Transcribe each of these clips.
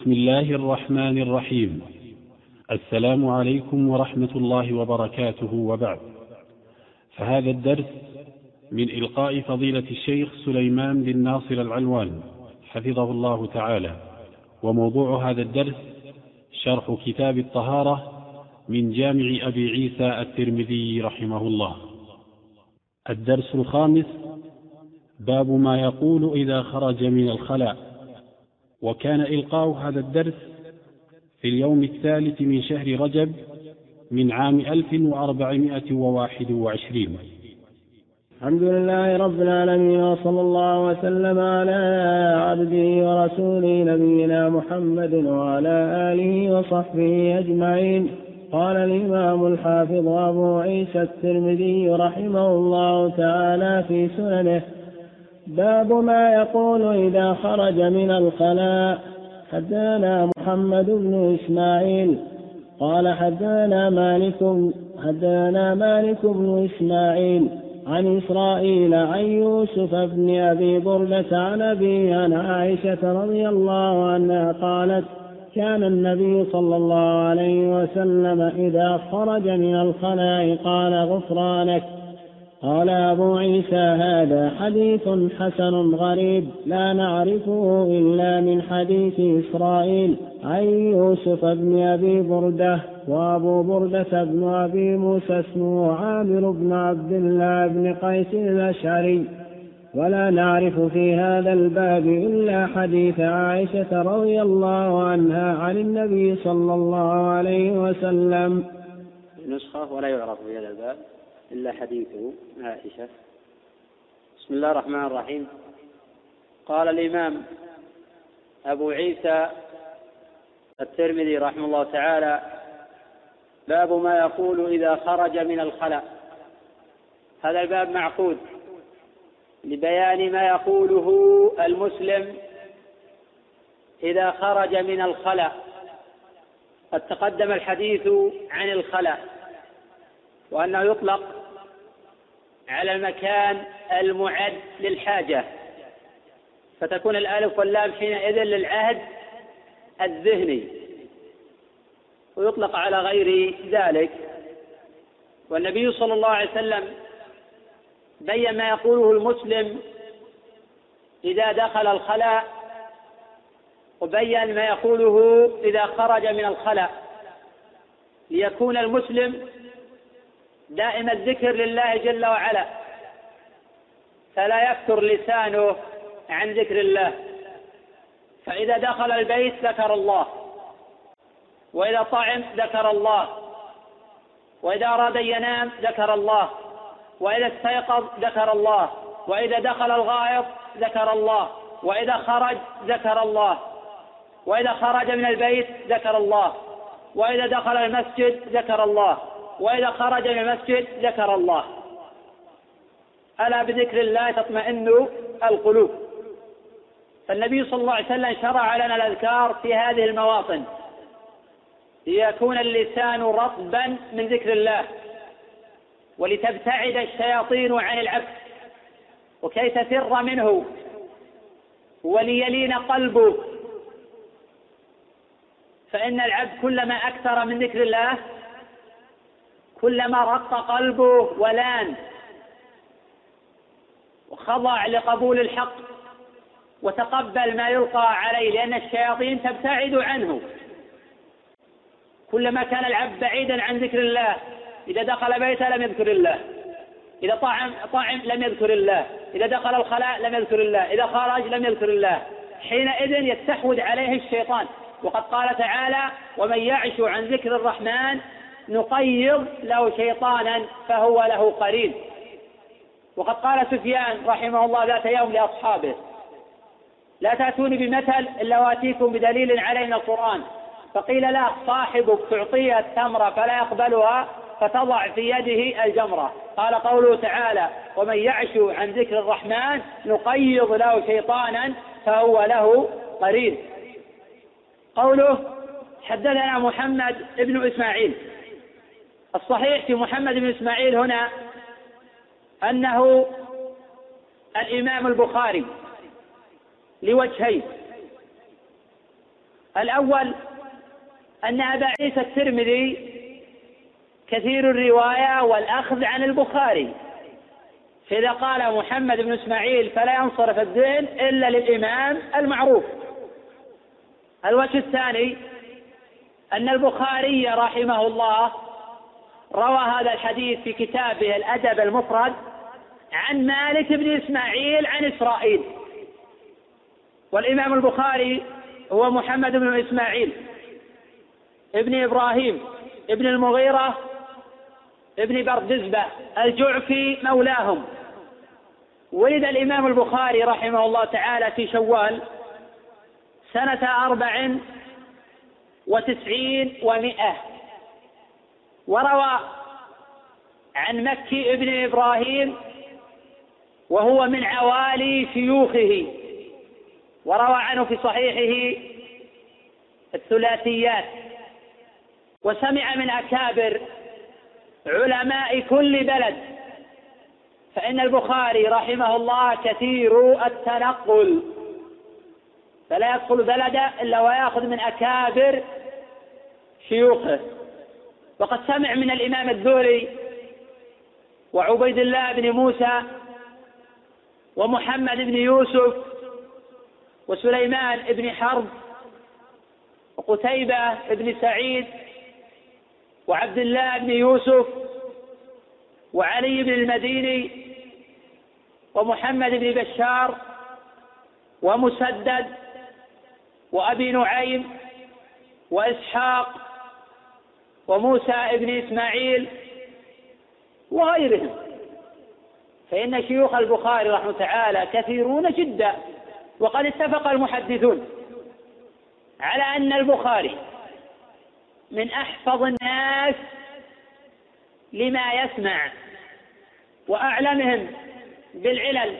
بسم الله الرحمن الرحيم. السلام عليكم ورحمة الله وبركاته وبعد. فهذا الدرس من إلقاء فضيلة الشيخ سليمان بن ناصر العلوان حفظه الله تعالى. وموضوع هذا الدرس شرح كتاب الطهارة من جامع أبي عيسى الترمذي رحمه الله. الدرس الخامس باب ما يقول إذا خرج من الخلاء. وكان إلقاء هذا الدرس في اليوم الثالث من شهر رجب من عام 1421 الحمد لله رب العالمين وصلى الله وسلم على عبده ورسوله نبينا محمد وعلى آله وصحبه أجمعين. قال الإمام الحافظ أبو عيسى الترمذي رحمه الله تعالى في سننه باب ما يقول إذا خرج من الخلاء. حدثنا محمد بن إسماعيل. قال حدثنا مالك حدثنا مالك بن إسماعيل عن إسرائيل عن يوسف بن أبي بردة عن أبي عن عائشة رضي الله عنها قالت كان النبي صلى الله عليه وسلم إذا خرج من الخلاء قال غفرانك. قال أبو عيسى هذا حديث حسن غريب لا نعرفه إلا من حديث إسرائيل عن يوسف بن أبي بردة وأبو بردة بن أبي موسى اسمه عامر بن عبد الله بن قيس الأشعري. ولا نعرف في هذا الباب إلا حديث عائشة رضي الله عنها عن النبي صلى الله عليه وسلم. نسخة ولا يعرف في هذا الباب. إلا حديث عائشة. بسم الله الرحمن الرحيم. قال الإمام أبو عيسى الترمذي رحمه الله تعالى باب ما يقول إذا خرج من الخلاء. هذا الباب معقود لبيان ما يقوله المسلم إذا خرج من الخلاء. قد تقدم الحديث عن الخلاء وأنه يطلق على المكان المعد للحاجة. فتكون الألف واللام حينئذ للعهد الذهني. ويطلق على غير ذلك. والنبي صلى الله عليه وسلم بين ما يقوله المسلم إذا دخل الخلاء. وبين ما يقوله إذا خرج من الخلاء. ليكون المسلم دائم الذكر لله جل وعلا. فلا يفتر لسانه عن ذكر الله. فإذا دخل البيت ذكر الله. وإذا طعم ذكر الله. وإذا أراد أن ينام ذكر الله. وإذا استيقظ ذكر الله. وإذا دخل الغائط ذكر الله. وإذا خرج ذكر الله. وإذا خرج من البيت ذكر الله. وإذا دخل المسجد ذكر الله. وإذا خرج من المسجد ذكر الله. ألا بذكر الله تطمئن القلوب. فالنبي صلى الله عليه وسلم شرع لنا الأذكار في هذه المواطن. ليكون اللسان رطبا من ذكر الله. ولتبتعد الشياطين عن العبد وكي تفر منه؟ وليلين قلبه. فإن العبد كلما أكثر من ذكر الله كلما رق قلبه ولان وخضع لقبول الحق وتقبل ما يلقى عليه لأن الشياطين تبتعد عنه. كلما كان العبد بعيدا عن ذكر الله إذا دخل بيته لم يذكر الله. إذا طعم طعم لم يذكر الله. إذا دخل الخلاء لم يذكر الله. إذا خرج لم يذكر الله. حينئذ يستحوذ عليه الشيطان. وقد قال تعالى ومن يعش عن ذكر الرحمن نقيض له شيطانا فهو له قرين. وقد قال سفيان رحمه الله ذات يوم لأصحابه لا تأتوني بمثل إلا وأتيكم بدليل علينا القرآن. فقيل له صاحبك تعطيه التمرة فلا يقبلها فتضع في يده الجمرة. قال قوله تعالى ومن يعش عن ذكر الرحمن نقيض له شيطانا فهو له قرين. قوله حدثنا محمد بن إسماعيل. الصحيح في محمد بن إسماعيل هنا أنه الإمام البخاري لوجهين. الأول أن أبا عيسى الترمذي كثير الرواية والأخذ عن البخاري. فإذا قال محمد بن إسماعيل فلا ينصرف الذهن إلا للإمام المعروف. الوجه الثاني أن البخاري رحمه الله روى هذا الحديث في كتابه الأدب المفرد عن مالك بن إسماعيل عن إسرائيل. والإمام البخاري هو محمد بن إسماعيل ابن إبراهيم ابن المغيرة ابن بردزبة الجعفي مولاهم. ولد الإمام البخاري رحمه الله تعالى في شوال سنة أربع وتسعين ومائة وروى عن مكي ابن إبراهيم وهو من عوالي شيوخه وروى عنه في صحيحه الثلاثيات. وسمع من أكابر علماء كل بلد فإن البخاري رحمه الله كثير التنقل. فلا يدخل بلدا إلا ويأخذ من أكابر شيوخه. وقد سمع من الإمام الذوري وعبيد الله بن موسى ومحمد بن يوسف وسليمان بن حرب وقتيبة بن سعيد وعبد الله بن يوسف وعلي بن المديني ومحمد بن بشار ومسدد وأبي نعيم وإسحاق وموسى بن إسماعيل وغيرهم. فإن شيوخ البخاري رحمه تعالى كثيرون جدا وقد اتفق المحدثون على أن البخاري من أحفظ الناس لما يسمع وأعلمهم بالعلل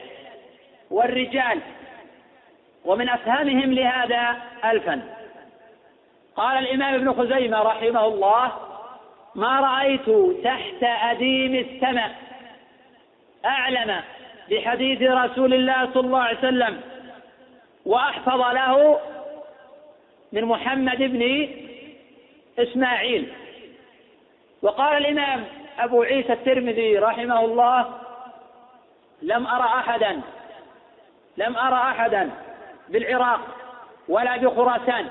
والرجال ومن أفهمهم لهذا الفن قال الإمام ابن خزيمة رحمه الله ما رأيت تحت أديم السماء. أعلم بحديث رسول الله صلى الله عليه وسلم وأحفظ له من محمد بن إسماعيل. وقال الإمام أبو عيسى الترمذي رحمه الله لم أرى أحدا لم أرى أحدا بالعراق ولا بخراسان.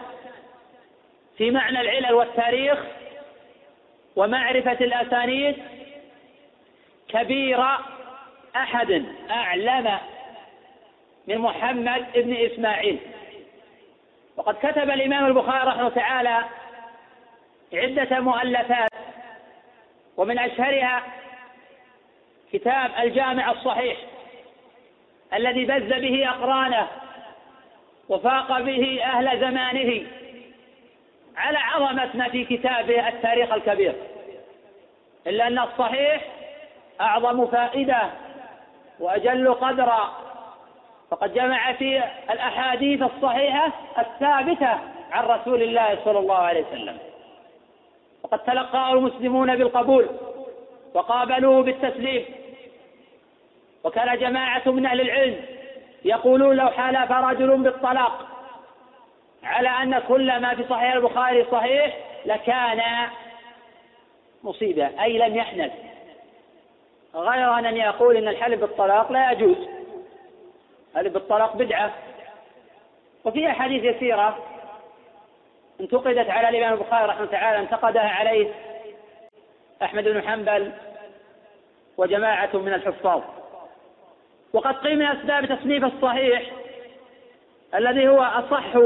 في معنى العلل والتاريخ ومعرفة الأسانيد كبير أحد أعلم من محمد بن إسماعيل. وقد كتب الإمام البخاري رحمه الله تعالى عدة مؤلفات ومن أشهرها كتاب الجامع الصحيح الذي بز به أقرانه وفاق به أهل زمانه. على عظمة ما في كتابه التاريخ الكبير. إلا أن الصحيح أعظم فائدة وأجل قدرا فقد جمع في الأحاديث الصحيحة الثابتة عن رسول الله صلى الله عليه وسلم. وقد تلقاه المسلمون بالقبول وقابلوه بالتسليم. وكان جماعة من أهل العلم يقولون لو حلف رجل بالطلاق على أن كل ما في صحيح البخاري صحيح لكان مصيبة أي لم يحنث. غير أن يقول إن الحلف بالطلاق لا يجوز. الحلف بالطلاق بدعة. وفي أحاديث يسيرة انتقدت على الإمام البخاري رحمه الله تعالى انتقدها عليه أحمد بن حنبل وجماعة من الحفاظ. وقد قيل من أسباب تصنيف الصحيح الذي هو أصح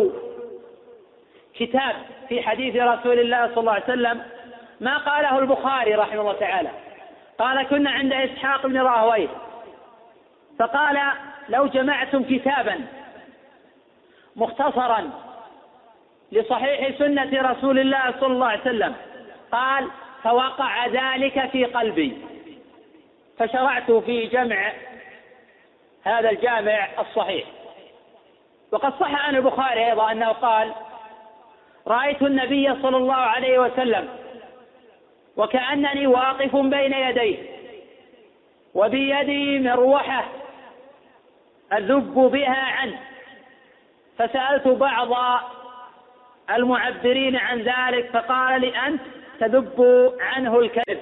كتاب في حديث رسول الله صلى الله عليه وسلم ما قاله البخاري رحمه الله تعالى. قال كنا عند إسحاق بن راهويه. فقال لو جمعتم كتابا مختصرا لصحيح سنة رسول الله صلى الله عليه وسلم قال فوقع ذلك في قلبي. فشرعت في جمع هذا الجامع الصحيح. وقد صح عن البخاري أيضا أنه قال رأيت النبي صلى الله عليه وسلم وكأنني واقف بين يديه وبيدي مروحة أذب بها عنه. فسألت بعض المعبرين عن ذلك فقال لي أنت تذب عنه الكذب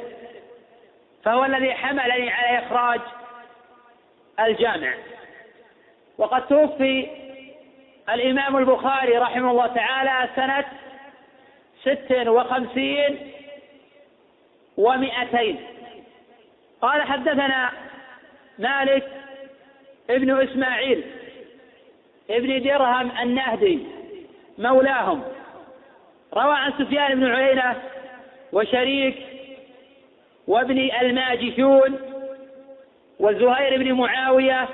فهو الذي حملني على إخراج الجامع. وقد توفي الإمام البخاري رحمه الله تعالى سنة ست وخمسين ومئتين. قال حدثنا مالك ابن إسماعيل ابن درهم النهدي مولاهم. روى عن سفيان بن عيينة وشريك وابن الماجشون وزهير بن معاوية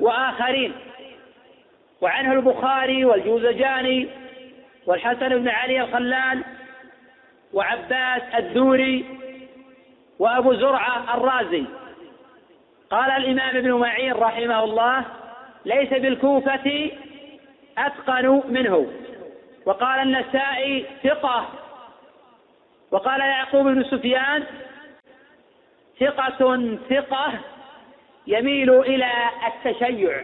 وآخرين. وعنه البخاري والجوزجاني والحسن بن علي الخلال وعباس الدوري وأبو زرعة الرازي. قال الإمام ابن معين رحمه الله ليس بالكوفة أتقن منه. وقال النسائي ثقة. وقال يعقوب بن سفيان ثقة ثقة يميل إلى التشيع.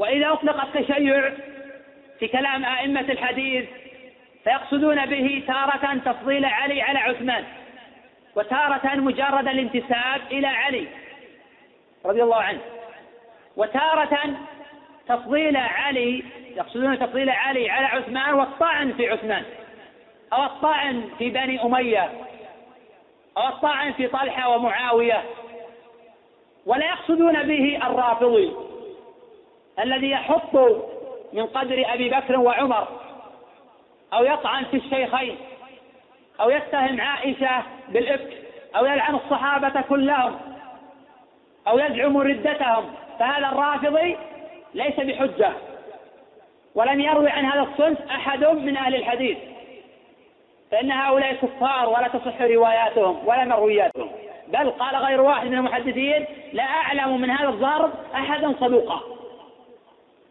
وإذا أطلق التشيع في كلام أئمة الحديث فيقصدون به تارة تفضيل علي على عثمان وتارة مجرد الانتساب إلى علي رضي الله عنه وتارة تفضيل علي يقصدون تفضيل علي على عثمان والطعن في عثمان أو الطعن في بني أمية أو الطعن في طلحة ومعاوية ولا يقصدون به الرافضي. الذي يحط من قدر أبي بكر وعمر أو يطعن في الشيخين أو يتهم عائشة بالإفك أو يلعن الصحابة كلهم أو يزعم ردتهم فهذا الرافضي ليس بحجة ولم يروي عن هذا الصنف أحد من أهل الحديث فإن هؤلاء كفار ولا تصح رواياتهم ولا مروياتهم بل قال غير واحد من المحدثين لا أعلم من هذا الضرب أحدا صدوقا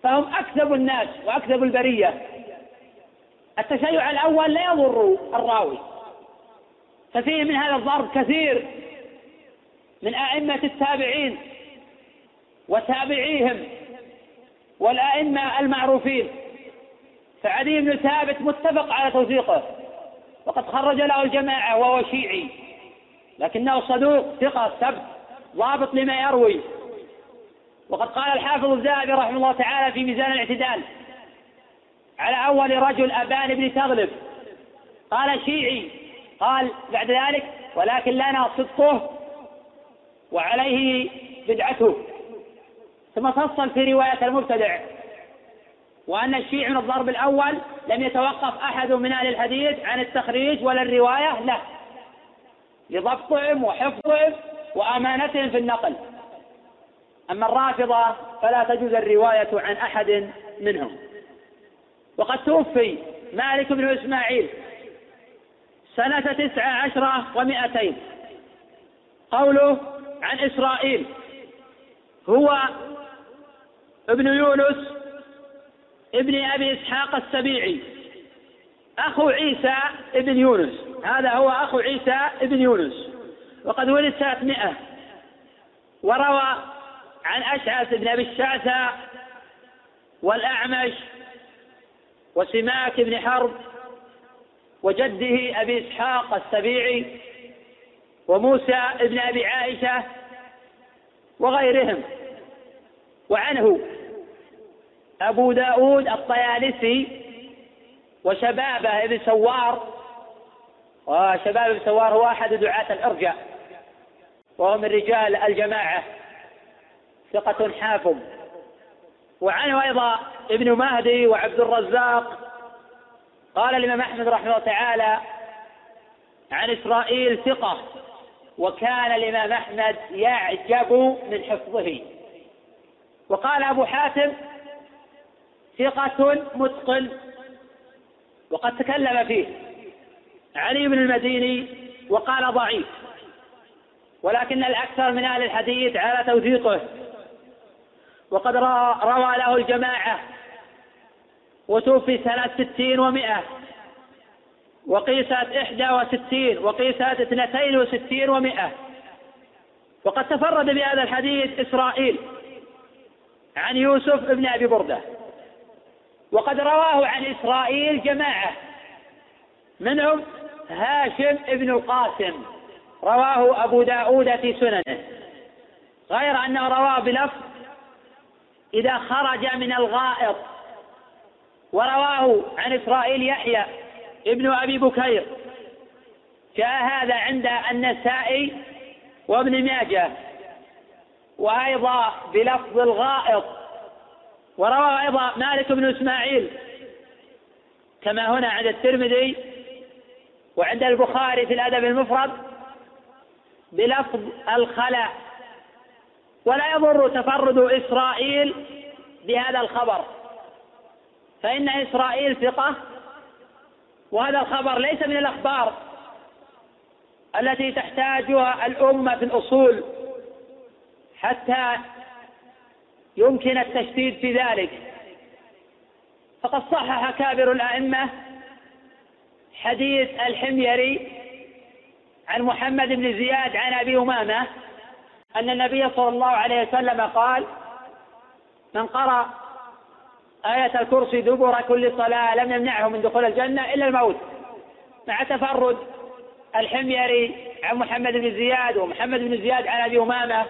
فهم أكذب الناس وأكذب البرية. التشيع الأول لا يضر الراوي. ففيه من هذا الضرب كثير من أئمة التابعين وتابعيهم والأئمة المعروفين. فعلي بن ثابت متفق على توثيقه وقد خرج له الجماعة وهو شيعي لكنه صدوق ثقة ثبت ضابط لما يروي. وقد قال الحافظ الذهبي رحمه الله تعالى في ميزان الاعتدال على أول رجل أبان بن تغلب. قال شيعي قال بعد ذلك ولكن لنا صدقه وعليه بدعته. ثم فصل في رواية المبتدع وأن الشيعي من الضرب الأول لم يتوقف أحد من أهل الحديث عن التخريج ولا الرواية له لضبطهم وحفظهم وأمانتهم في النقل. أما الرافضة فلا تجوز الرواية عن أحد منهم. وقد توفي مالك بن إسماعيل سنة تسع عشرة ومائتين. قوله عن إسرائيل هو ابن يونس ابن أبي إسحاق السبيعي أخو عيسى ابن يونس. هذا هو أخو عيسى ابن يونس. وقد ولد سنة مئة وروى عن أشعث بن أبي الشعثاء والأعمش وسماك بن حرب وجده أبي إسحاق السبيعي وموسى بن أبي عائشة وغيرهم. وعنه أبو داود الطيالسي وشبابه بن سوار. وشباب بن سوار هو أحد دعاة الإرجاء وهو من رجال الجماعة. ثقة حافظ. وعنه أيضا ابن مهدي وعبد الرزاق. قال الإمام أحمد رحمه الله تعالى عن إسرائيل ثقة وكان الإمام أحمد يعجب من حفظه. وقال أبو حاتم ثقة متقن. وقد تكلم فيه علي بن المديني وقال ضعيف ولكن الأكثر من أهل الحديث على توثيقه. وقد روى له الجماعة وتوفي سنة ستين ومائة وقيست إحدى وستين وقيست اثنتين وستين ومائة وقد تفرد بهذا الحديث إسرائيل عن يوسف بن أبي بردة. وقد رواه عن إسرائيل جماعة منهم هاشم ابن القاسم رواه أبو داود في سننه. غير أنه رواه بلفظ إذا خرج من الغائط. ورواه عن إسرائيل يحيى ابن أبي بكير. جاء هذا عند النسائي وابن ماجه. وأيضا بلفظ الغائط. وروى أيضا مالك بن إسماعيل. كما هنا عند الترمذي وعند البخاري في الأدب المفرد. بلفظ الخلاء. ولا يضر تفرد إسرائيل بهذا الخبر. فإن إسرائيل ثقة وهذا الخبر ليس من الأخبار التي تحتاجها الأمة في الأصول حتى يمكن التشديد في ذلك. فقد صحح كابر الأئمة حديث الحميري عن محمد بن زياد عن أبي أمامة أن النبي صلى الله عليه وسلم قال من قرأ آية الكرسي دبر كل صلاة لم يمنعه من دخول الجنة إلا الموت مع تفرد الحميري عن محمد بن زياد ومحمد بن زياد عن أبي أمامة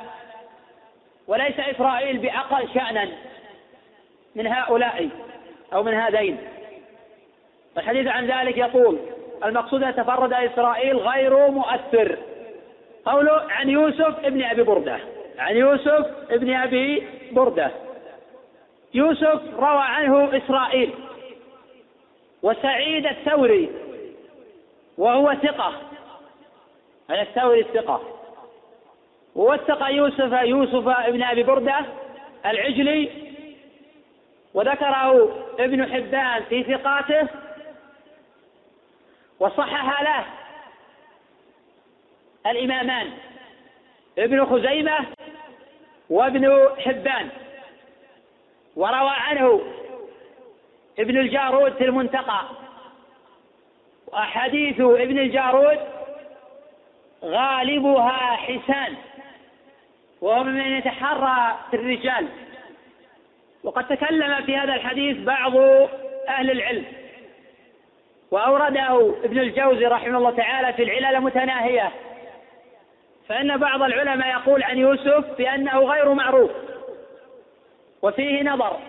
وليس إسرائيل بأقل شأنا من هؤلاء أو من هذين. الحديث عن ذلك يقول المقصود أن تفرد إسرائيل غير مؤثر. قوله عن يوسف ابن أبي بردة. عن يوسف ابن أبي بردة. يوسف روى عنه إسرائيل. وسعيد الثوري. وهو ثقة. هذا الثوري الثقة. ووثق يوسف يوسف ابن أبي بردة العجلي. وذكره ابن حبان في ثقاته. وصحح له الإمامان ابن خزيمة وابن حبان وروى عنه ابن الجارود في المنتقى. وأحاديث ابن الجارود غالبها حسان وهو ممن يتحرى في الرجال. وقد تكلم في هذا الحديث بعض أهل العلم. وأورده ابن الجوزي رحمه الله تعالى في العلل المتناهية. فإن بعض العلماء يقول عن يوسف بأنه غير معروف وفيه نظر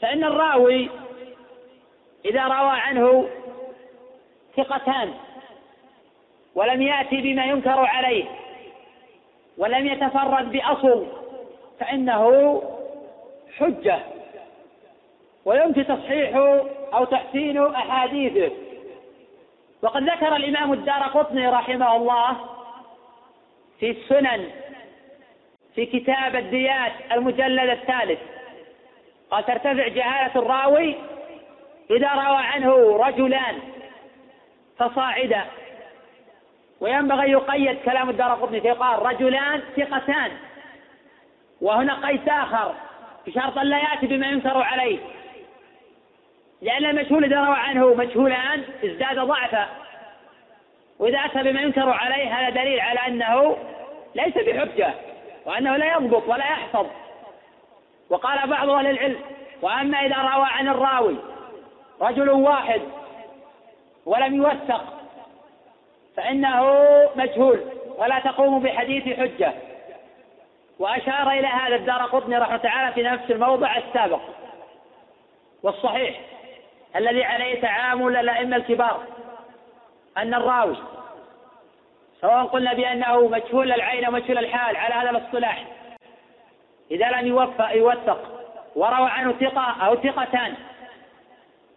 فإن الراوي إذا روى عنه ثقتان ولم يأتي بما ينكر عليه ولم يتفرد بأصل فإنه حجة ويمكن تصحيح أو تحسين أحاديثه. وقد ذكر الإمام الدار قطني رحمه الله في السنن في كتاب الديات المجلد الثالث. قال ترتفع جهالة الراوي إذا روى عنه رجلان فصاعدا. وينبغي يقيد كلام الدار قطني فيقال رجلان ثقتان. وهنا قيس آخر بشرط أن لا يأتي بما ينكر عليه. لأن المجهول إذا روى عنه مجهولان ازداد ضعفا. وإذا أتى بما ينكر عليه هذا دليل على أنه ليس بحجة وأنه لا يضبط ولا يحفظ. وقال بعض أهل العلم وأما إذا روى عن الراوي رجل واحد ولم يوثق فإنه مجهول ولا تقوم بحديث حجة. وأشار إلى هذا الدار قطني رحمة تعالى في نفس الموضع السابق والصحيح الذي عليه تعامل الأئمة الكبار. أن الراوي سواء قلنا بأنه مجهول العين أو مجهول الحال على هذا الاصطلاح إذا لم يوفق يوثق وروى عنه ثقة أو ثقتان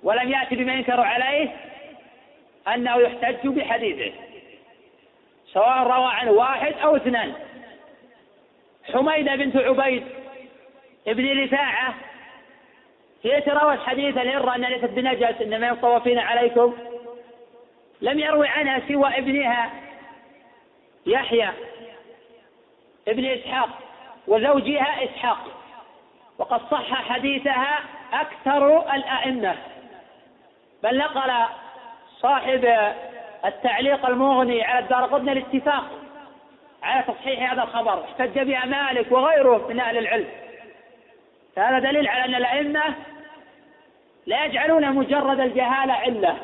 ولم يأتي بما ينكر عليه أنه يحتج بحديثه سواء روى عنه واحد أو اثنان. حميدة بنت عبيد ابن رفاعة هي تروت حديث الهرة أن ليست بنجس إنما يطوفين عليكم. لم يروي عنها سوى ابنها يحيى ابن إسحاق وزوجها إسحاق. وقد صح حديثها أكثر الأئمة. بل نقل صاحب التعليق المغني على الدار قطن الاتفاق على تصحيح هذا الخبر. احتج بها مالك وغيره من أهل العلم. فهذا دليل على أن الأئمة لا يجعلون مجرد الجهالة علة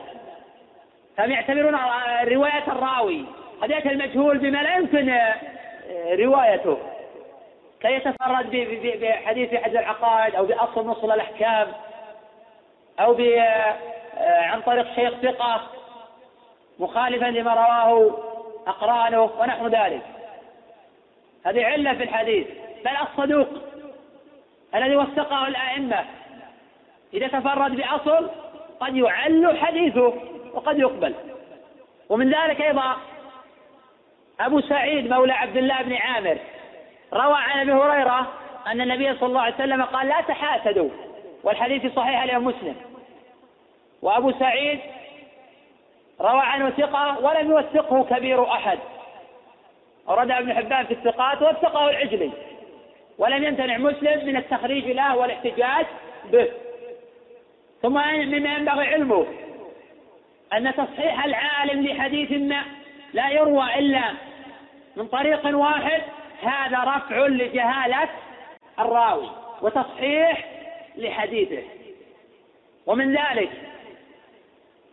فهم يعتبرون رواية الراوي. يأتي المجهول بما لا يمكن روايته. كي يتفرد بحديث أحد العقائد أو بأصل نصل الأحكام أو عن طريق شيخ ثقة مخالفا لما رواه أقرانه ونحو ذلك. هذه علة في الحديث. بل الصدوق الذي وثقه الأئمة إذا تفرد بأصل قد يعل حديثه. وقد يقبل. ومن ذلك أيضا أبو سعيد مولى عبد الله بن عامر روى عن أبي هريرة أن النبي صلى الله عليه وسلم قال لا تحاسدوا والحديث صحيح الإمام مسلم. وأبو سعيد روى عنه ثقة ولم يوثقه كبير أحد. أورد ابن حبان في الثقات وثقه العجلي. ولم يمتنع مسلم من التخريج له والاحتجاج به. ثم مما ينبغي علمه أن تصحيح العالم لحديث ما لا يروى إلا من طريق واحد هذا رفع لجهالة الراوي وتصحيح لحديثه. ومن ذلك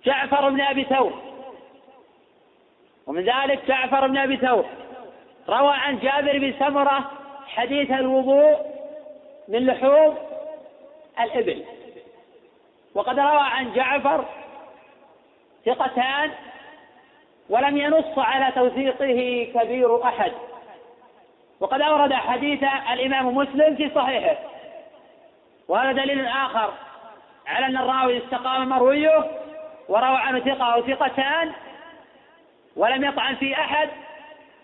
جعفر بن أبي ثور ومن ذلك جعفر بن أبي ثور روى عن جابر بن سمرة حديث الوضوء من لحوم الإبل. وقد روى عن جعفر ثقتان ولم ينص على توثيقه كبير أحد. وقد أورد حديث الإمام مسلم في صحيحه. وهذا دليل آخر على أن الراوي استقام مرويه وروى عنه ثقة أو ثقتان ولم يطعن في أحد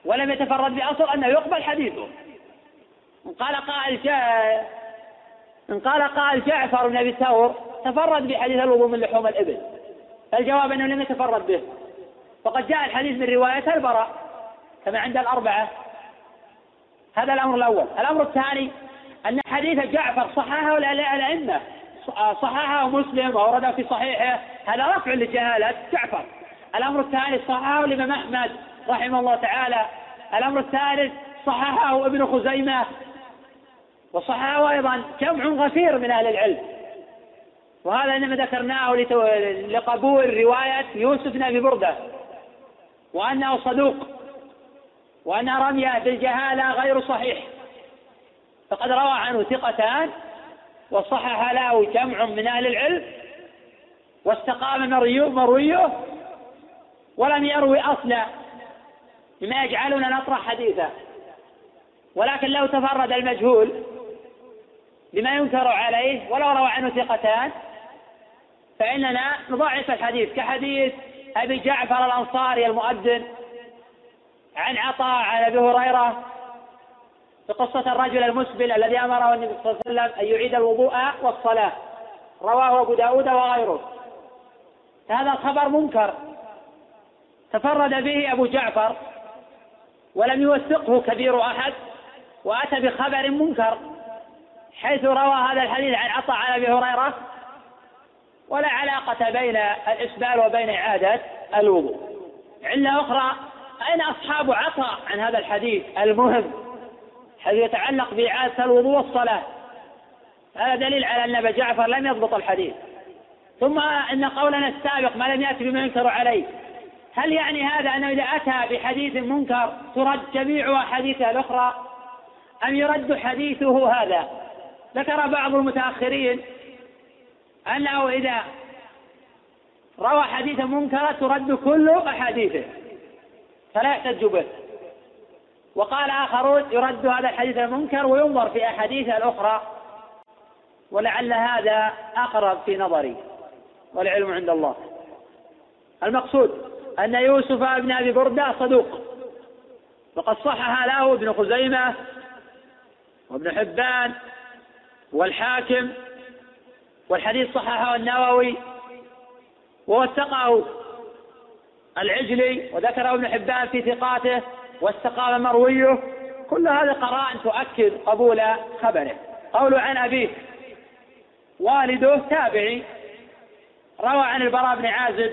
ولم يتفرد بأصل أنه يقبل حديثه. إن قال قائل جاء إن قال قائل جعفر بن أبي ثور تفرد بحديث الوضوء من لحوم الإبل. فالجواب أنه لم يتفرد به. فقد جاء الحديث من رواية البراء كما عند الأربعة. هذا الأمر الأول. الأمر الثاني أن حديث جعفر صححه الأئمة صححه مسلم وورده في صحيحه. هذا رفع لجهالة جعفر. الأمر الثاني صححه الإمام أحمد رحمه الله تعالى. الأمر الثالث صححه ابن خزيمة. وصححه أيضا جمع غفير من أهل العلم. وهذا إنما ذكرناه لقبول رواية يوسف بن أبي بردة. وأنه صدوق. وأن رمية بالجهالة غير صحيح. فقد روى عنه ثقتان وصحح له جمع من أهل العلم واستقام مرويه ولم يروي أصلا بما يجعلنا نطرح حديثه. ولكن لو تفرد المجهول بما ينكر عليه ولو روى عنه ثقتان فإننا نضعف الحديث كحديث أبي جعفر الأنصاري المؤذن عن عطاء عن أبي هريرة في قصة الرجل المسبل الذي أمره النبي صلى الله عليه وسلم أن يعيد الوضوء والصلاة. رواه أبو داود وغيره. هذا خبر منكر. تفرد به أبو جعفر ولم يوثقه كبير أحد وأتى بخبر منكر حيث روى هذا الحديث عن عطاء عن أبي هريرة ولا علاقة بين الإسبال وبين إعادة الوضوء. علة أخرى أين أصحاب عطاء عن هذا الحديث؟ المهم حيث يتعلق بإعادة الوضوء والصلاة. هذا دليل على أن أبا جعفر لم يضبط الحديث. ثم إن قولنا السابق ما لم يأتي بما ينكر عليه. هل يعني هذا أنه إذا أتى بحديث منكر ترد جميع أحاديثه الأخرى؟ أم يرد حديثه هذا؟ ذكر بعض المتأخرين أنه إذا روى حديثا منكرا ترد كل أحاديثه فلا يحتج به. وقال آخرون يرد هذا الحديث المنكر وينظر في أحاديثه الأخرى ولعل هذا أقرب في نظري والعلم عند الله. المقصود أن يوسف بن أبي بردة صدوق وقد صحح له ابن خزيمة وابن حبان والحاكم والحديث صححه النووي ووثقه العجلي وذكره ابن حبان في ثقاته واستقام مرويه. كل هذه قرائن تؤكد قبول خبره. قول عن أبيه والده تابعي روى عن البراء بن عازب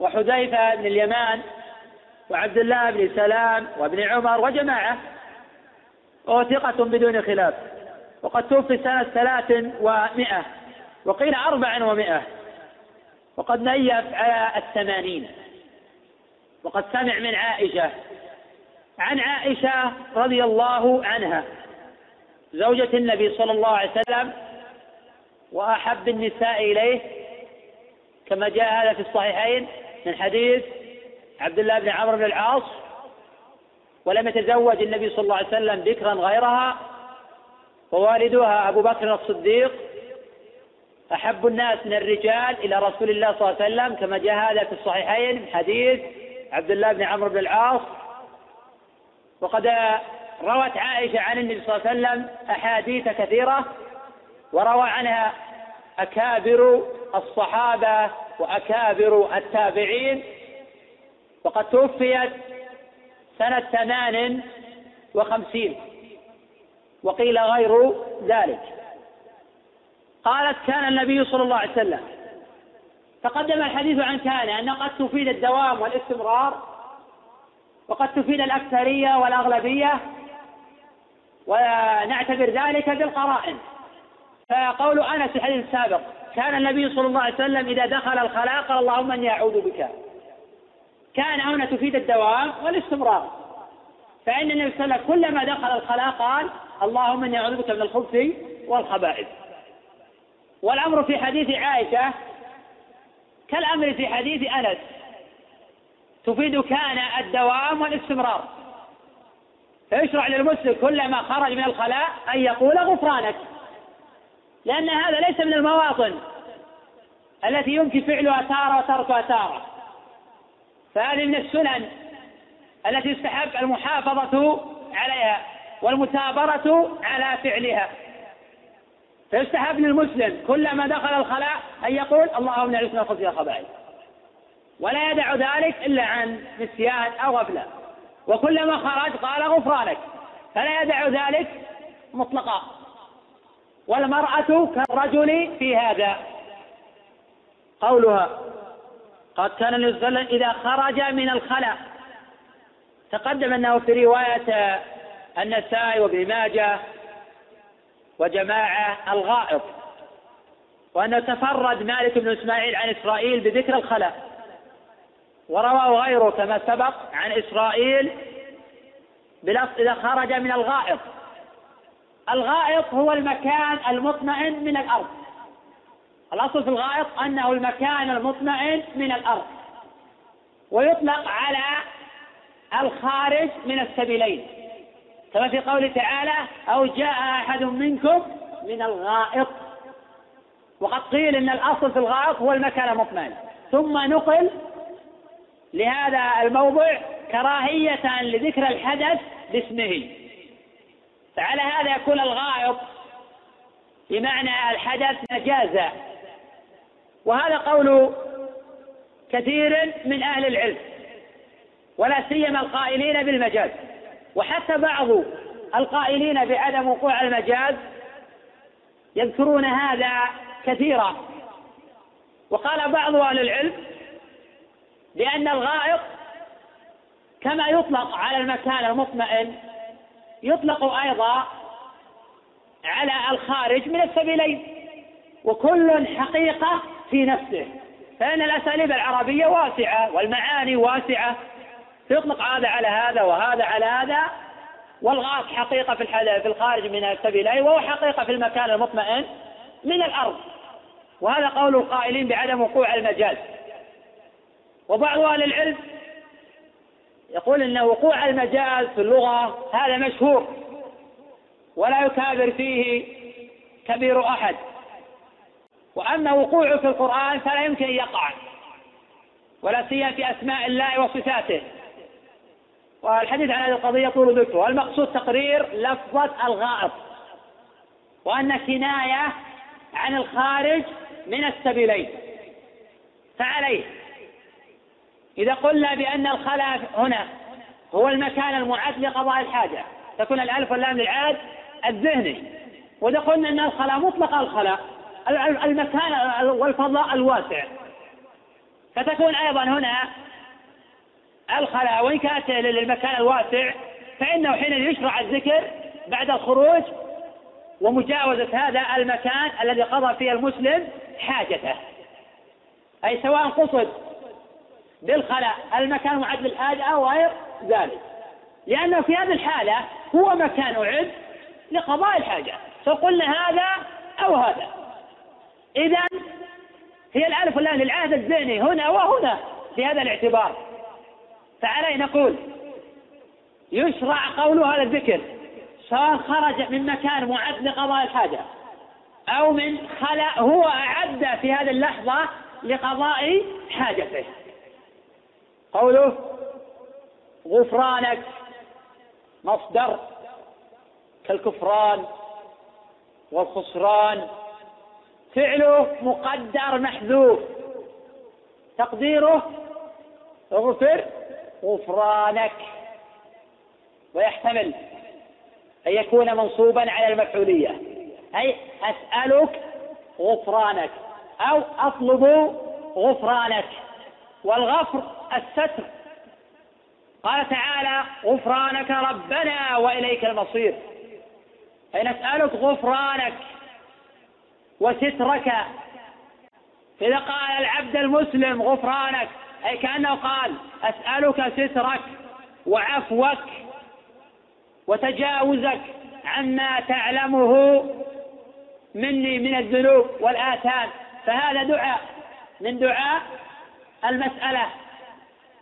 وحذيفة بن اليمان وعبد الله بن سلام وابن عمر وجماعة وهو ثقة بدون خلاف. وقد توفي سنة ثلاث ومائة وقيل أربع ومائة وقد نيف على الثمانين. وقد سمع من عائشة عن عائشة رضي الله عنها زوجة النبي صلى الله عليه وسلم وأحب النساء إليه كما جاء هذا في الصحيحين من حديث عبد الله بن عمرو بن العاص ولم يتزوج النبي صلى الله عليه وسلم بكرا غيرها ووالدها أبو بكر الصديق أحب الناس من الرجال إلى رسول الله صلى الله عليه وسلم كما جاء هذا في الصحيحين من حديث عبد الله بن عمرو بن العاص. وقد روت عائشة عن النبي صلى الله عليه وسلم أحاديث كثيرة وروى عنها أكابر الصحابة وأكابر التابعين. وقد توفيت سنة ثمان وخمسين. وقيل غير ذلك. قالت كان النبي صلى الله عليه وسلم تقدم الحديث عن كان أنه قد تفيد الدوام والاستمرار وقد تفيد الأكثرية والأغلبية ونعتبر ذلك بالقرائن. فقول أنس في الحديث السابق كان النبي صلى الله عليه وسلم إذا دخل الخلاء قال اللهم إني أعوذ بك. كان هنا تفيد الدوام والاستمرار. فإن النبي صلى الله عليه وسلم كلما دخل الخلاء قال اللهم إني أعوذ بك من الخبث والخبائث. والأمر في حديث عائشة كالأمر في حديث أنس تفيد كان الدوام والاستمرار. فيشرع للمسلم كلما خرج من الخلاء أن يقول غفرانك لأن هذا ليس من المواطن التي يمكن فعلها تارة وتركها تارة. فهذه من السنن التي يستحب المحافظة عليها. والمثابرة على فعلها. فيستحب للمسلم كلما دخل الخلاء أن يقول اللهم نعوذ من الخبث والخبائث ولا يدع ذلك إلا عن نسيان أو غفلة. وكلما خرج قال غفرانك. فلا يدع ذلك مطلقا. والمرأة كالرجل في هذا. قولها قد كان النبي صلى الله عليه وسلم إذا خرج من الخلاء. تقدم أنه في رواية النسائي وابن ماجه وجماعة الغائط. وأنه تفرد مالك بن إسماعيل عن إسرائيل بذكر الخلاء ورواه غيره كما سبق عن إسرائيل بلفظ إذا خرج من الغائط. الغائط هو المكان المطمئن من الأرض. الأصل في الغائط أنه المكان المطمئن من الأرض. ويطلق على الخارج من السبيلين. كما في قوله تعالى أو جاء أحد منكم من الغائط. وقد قيل إن الأصل في الغائط هو المكان المطمئن ثم نقل لهذا الموضع كراهية لذكر الحدث باسمه. فعلى هذا يكون الغائط بمعنى الحدث مجازا. وهذا قول كثير من أهل العلم ولا سيما القائلين بالمجاز. وحتى بعض القائلين بعدم وقوع المجاز يذكرون هذا كثيرا. وقال بعض أهل العلم لأن الغائط كما يطلق على المكان المطمئن يطلق أيضا على الخارج من السبيلين وكل حقيقة في نفسه فإن الأساليب العربية واسعة والمعاني واسعة فيطلق هذا على هذا وهذا على هذا والغاص حقيقة في في الخارج من السبيلين وهو حقيقة في المكان المطمئن من الأرض. وهذا قول القائلين بعدم وقوع المجاز. وبعض أهل العلم يقول أن وقوع المجاز في اللغة هذا مشهور ولا يكابر فيه كبير أحد. وأما وقوعه في القرآن فلا يمكن أن يقع ولا سيما في أسماء الله وصفاته. والحديث عن هذه القضية طول ذكره والمقصود تقرير لفظة الغائط وأن كناية عن الخارج من السبيلين. فعليه. إذا قلنا بأن الخلاء هنا هو المكان المعد لقضاء الحاجة تكون الألف واللام للعاد الذهني. وإذا قلنا أن الخلاء مطلق الخلاء المكان والفضاء الواسع. فتكون أيضا هنا الخلاء. وإن كانت للمكان الواسع فإنه حين يشرع الذكر بعد الخروج ومجاوزة هذا المكان الذي قضى فيه المسلم حاجته. أي سواء قصد بالخلاء المكان معد للحاجة أو غير ذلك. لأنه في هذه الحالة هو مكان أعد لقضاء الحاجة. فقلنا هذا أو هذا. إذا هي الألف واللام للعهد الذهني هنا وهنا في هذا الاعتبار. فعليه نقول يشرع قول هذا الذكر سواء خرج من مكان معد لقضاء الحاجة أو من خلا هو أعد في هذه اللحظة لقضاء حاجته. قوله غفرانك مصدر كالكفران والخسران. فعله مقدر محذوف. تقديره اغفر غفرانك ويحتمل أن يكون منصوبا على المفعولية. أي أسألك غفرانك أو أطلب غفرانك. والغفر الستر. قال تعالى غفرانك ربنا وإليك المصير. أي نسألك غفرانك وسترك. إذا قال العبد المسلم غفرانك أي كأنه قال أسألك سترك وعفوك وتجاوزك عما تعلمه مني من الذنوب والآثام. فهذا دعاء من دعاء المسألة.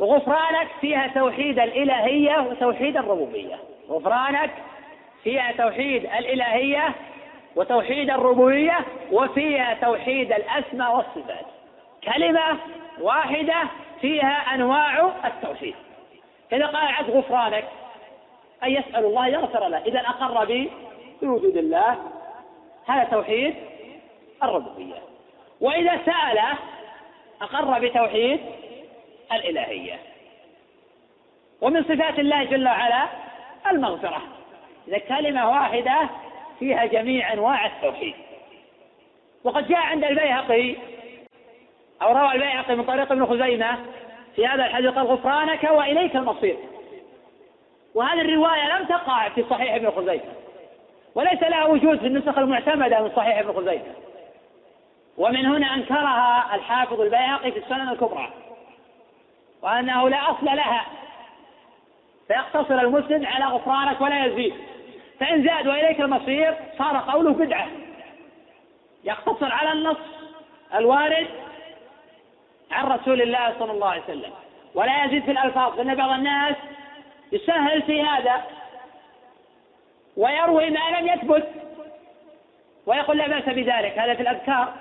غفرانك فيها توحيد الإلهية وتوحيد الربوبية. غفرانك فيها توحيد الإلهية وتوحيد الربوبية وفيها توحيد الأسماء والصفات. كلمة واحدة فيها أنواع التوحيد. إذا قال عبد غفرانك أن يسأل الله يغفر له. إذا أقر بوجود الله هذا توحيد الربوبية. وإذا سأله أقر بتوحيد الإلهية. ومن صفات الله جل وعلا المغفرة. إذا كلمة واحدة فيها جميع أنواع التوحيد. وقد جاء عند البيهقي أو روى البيهقي من طريق ابن خزيمة في هذا الحديث قال غفرانك وإليك المصير. وهذه الرواية لم تقع في صحيح ابن خزيمة وليس لها وجود في النسخ المعتمدة من صحيح ابن خزيمة. ومن هنا أنكرها الحافظ البيهقي في السنن الكبرى وأنه لا أصل لها. فيقتصر المسلم على غفرانك ولا يزيد. فإن زاد وإليك المصير صار قوله بدعة. يقتصر على النص الوارد عن رسول الله صلى الله عليه وسلم. ولا يزيد في الألفاظ لأن بعض الناس يسهل في هذا. ويروي ما لم يثبت. ويقول لا بأس بذلك هذا في الأذكار.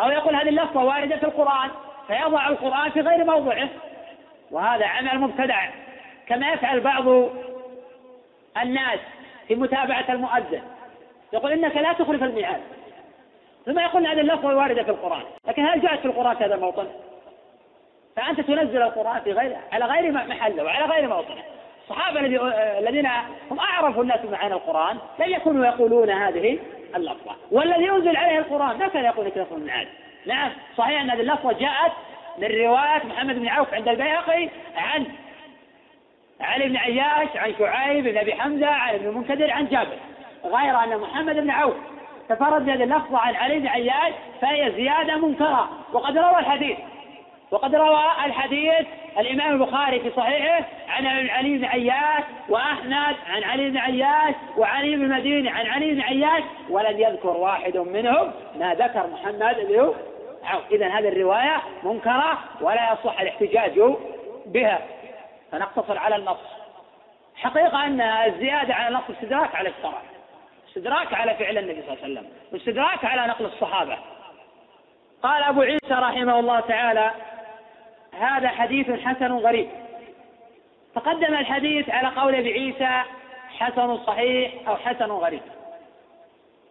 أو يقول هذه اللفظة واردة في القرآن فيضع القرآن في غير موضعه. وهذا عمل مبتدع. كما يفعل بعض الناس في متابعة المؤذن. يقول إنك لا تخلف الميعاد. ثم يقول هذه اللفظة واردة في القرآن. لكن هل جاءت في القرآن في هذا الموطن؟ فأنت تنزل القرآن في غير على غير محله وعلى غير موطنه الصحابة الذين هم أعرف الناس بمعاني القرآن لم يكونوا يقولون هذه اللفظة. والذي أنزل عليه القرآن ما كان يقول لك لفظ الميعاد نعم صحيح أن هذه اللفظة جاءت من رواية محمد بن عوف عند البيهقي عن علي بن عياش عن شعيب بن أبي حمزة عن ابن المنكدر عن جابر. غير أن محمد بن عوف تفرد بهذه اللفظة عن علي بن عياش فهي زيادة منكرة. وقد روى الحديث وقد روى الحديث الإمام البخاري في صحيحه عن علي بن عياش وأحمد عن علي بن عياش وعلي بن المديني عن علي بن عياش ولم يذكر واحد منهم ما ذكر محمد بن عوف. اذا هذه الرواية منكرة ولا يصح الاحتجاج بها. فنقتصر على النص. حقيقة أن الزيادة على نص استدراك على الشرع. استدراك على فعل النبي صلى الله عليه وسلم واستدراك على نقل الصحابة. قال أبو عيسى رحمه الله تعالى هذا حديث حسن غريب. تقدم الحديث على قول أبي عيسى حسن صحيح أو حسن غريب.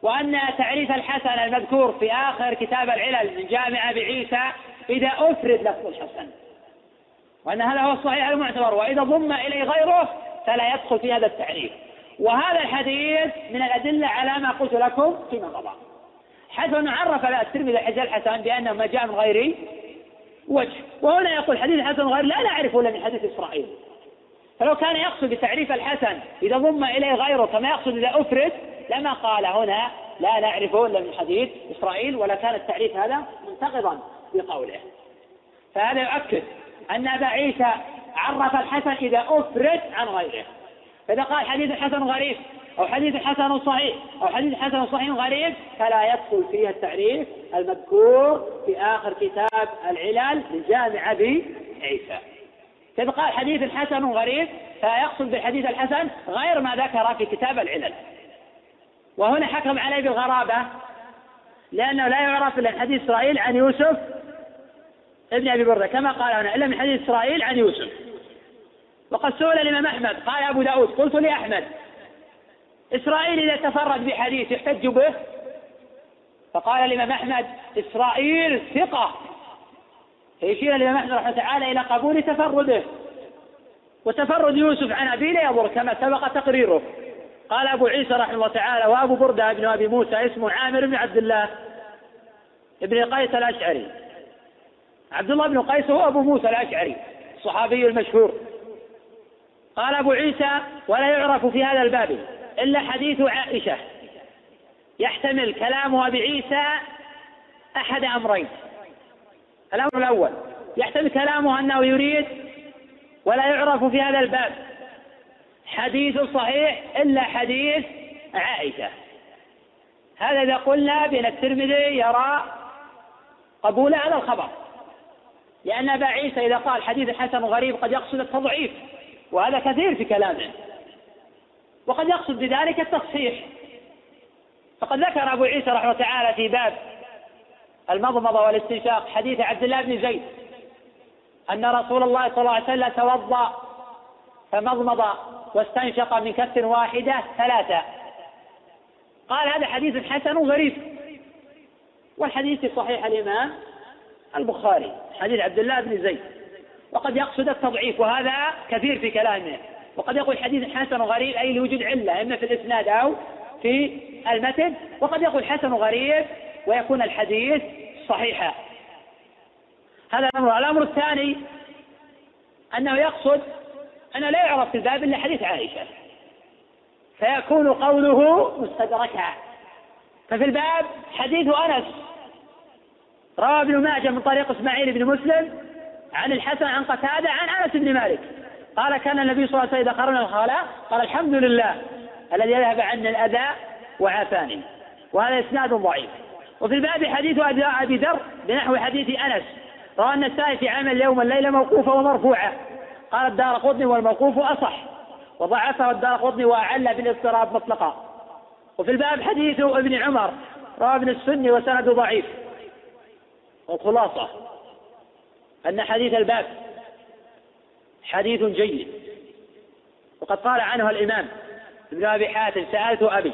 وأن تعريف الحسن المذكور في آخر كتاب العلل من جامع أبي عيسى إذا أفرد لفظ الحسن. وأن هذا هو الصحيح المعتبر وإذا ضم إليه غيره فلا يدخل في هذا التعريف. وهذا الحديث من الأدلة على ما قلت لكم فيما مضى. حيث أنه عرف الترمذي حديث الحسن بأنه ما جاء من غير وجه. وهنا يقول حديث الحسن غير لا نعرفه إلا من حديث إسرائيل. فلو كان يقصد بتعريف الحسن إذا ضم إليه غيره كما يقصد إذا أفرد لما قال هنا لا نعرف إلا من حديث إسرائيل ولا كان التعريف هذا منتقضا بقوله. فهذا يؤكد أن أبا عيسى عرف الحسن إذا أفرد عن غيره. فإذا قال حديث حسن غريب أو حديث حسن صحيح أو حديث حسن صحيح غريب فلا يدخل فيها التعريف المذكور في آخر كتاب العلل لجامع أبي عيسى. إذا قال حديث حسن غريب فيقصد بالحديث الحسن غير ما ذكر في كتاب العلل. وهنا حكم عليه بالغرابة لأنه لا يعرف إلا حديث إسرائيل عن يوسف ابن أبي بردة كما قال هنا إلا من حديث إسرائيل عن يوسف. وقد سئل الإمام أحمد قال أبو داود قلت لأحمد إسرائيل إذا تفرد بحديث يحتج به؟ فقال الإمام أحمد إسرائيل ثقة. فيشير الإمام أحمد رحمه تعالى إلى قبول تفرده. وتفرد يوسف عن أبيه لا يضر كما سبق تقريره. قال أبو عيسى رحمه الله تعالى وأبو بردة بن أبي موسى اسمه عامر بن عبد الله ابن قيس الأشعري. عبد الله بن قيس هو أبو موسى الأشعري الصحابي المشهور. قال أبو عيسى ولا يعرف في هذا الباب إلا حديث عائشة. يحتمل كلام بعيسى أحد أمرين. الأمر الأول يحتمل كلامه أنه يريد ولا يعرف في هذا الباب. حديث صحيح إلا حديث عائشة. هذا إذا قلنا بأن الترمذي يرى قبول هذا الخبر. لأن أبا عيسى إذا قال حديث حسن غريب قد يقصد التضعيف. وهذا كثير في كلامه. وقد يقصد بذلك التصحيح. فقد ذكر أبو عيسى رحمه الله تعالى في باب المضمضة والاستنشاق حديث عبد الله بن زيد. أن رسول الله صلى الله عليه وسلم توضأ فمضمض واستنشق من كف واحدة ثلاثة. قال هذا حديث حسن غريب والحديث صحيح الإمام البخاري حديث عبد الله بن زيد. وقد يقصد التضعيف وهذا كثير في كلامه. وقد يقول حديث حسن غريب أي لوجود علة إما في الإسناد أو في المتن. وقد يقول حسن غريب ويكون الحديث صحيحا. هذا الأمر. الأمر الثاني أنه يقصد أنه لا يعرف في الباب إلا حديث عائشة. فيكون قوله مستدركا. ففي الباب حديث أنس روى ابن ماجه من طريق إسماعيل بن مسلم عن الحسن عن قتادة عن أنس بن مالك. قال كان النبي صلى الله عليه وسلم إذا قرن الخلاء قال الحمد لله الذي يذهب عنا الأذى وعافاني. وهذا إسناد ضعيف. وفي الباب حديث أبي ذر بنحو حديث أنس. روى النسائي في عمل اليوم الليلة موقوفة ومرفوعة. قال الدار قطني والموقوف أصح. وضعفه الدار قطني وأعل بالاضطراب مطلقا. وفي الباب حديث ابن عمر روى ابن السني وسند ضعيف. والخلاصة. أن حديث الباب حديث جيد. وقد قال عنه الإمام ابن أبي حاتم سألت أبي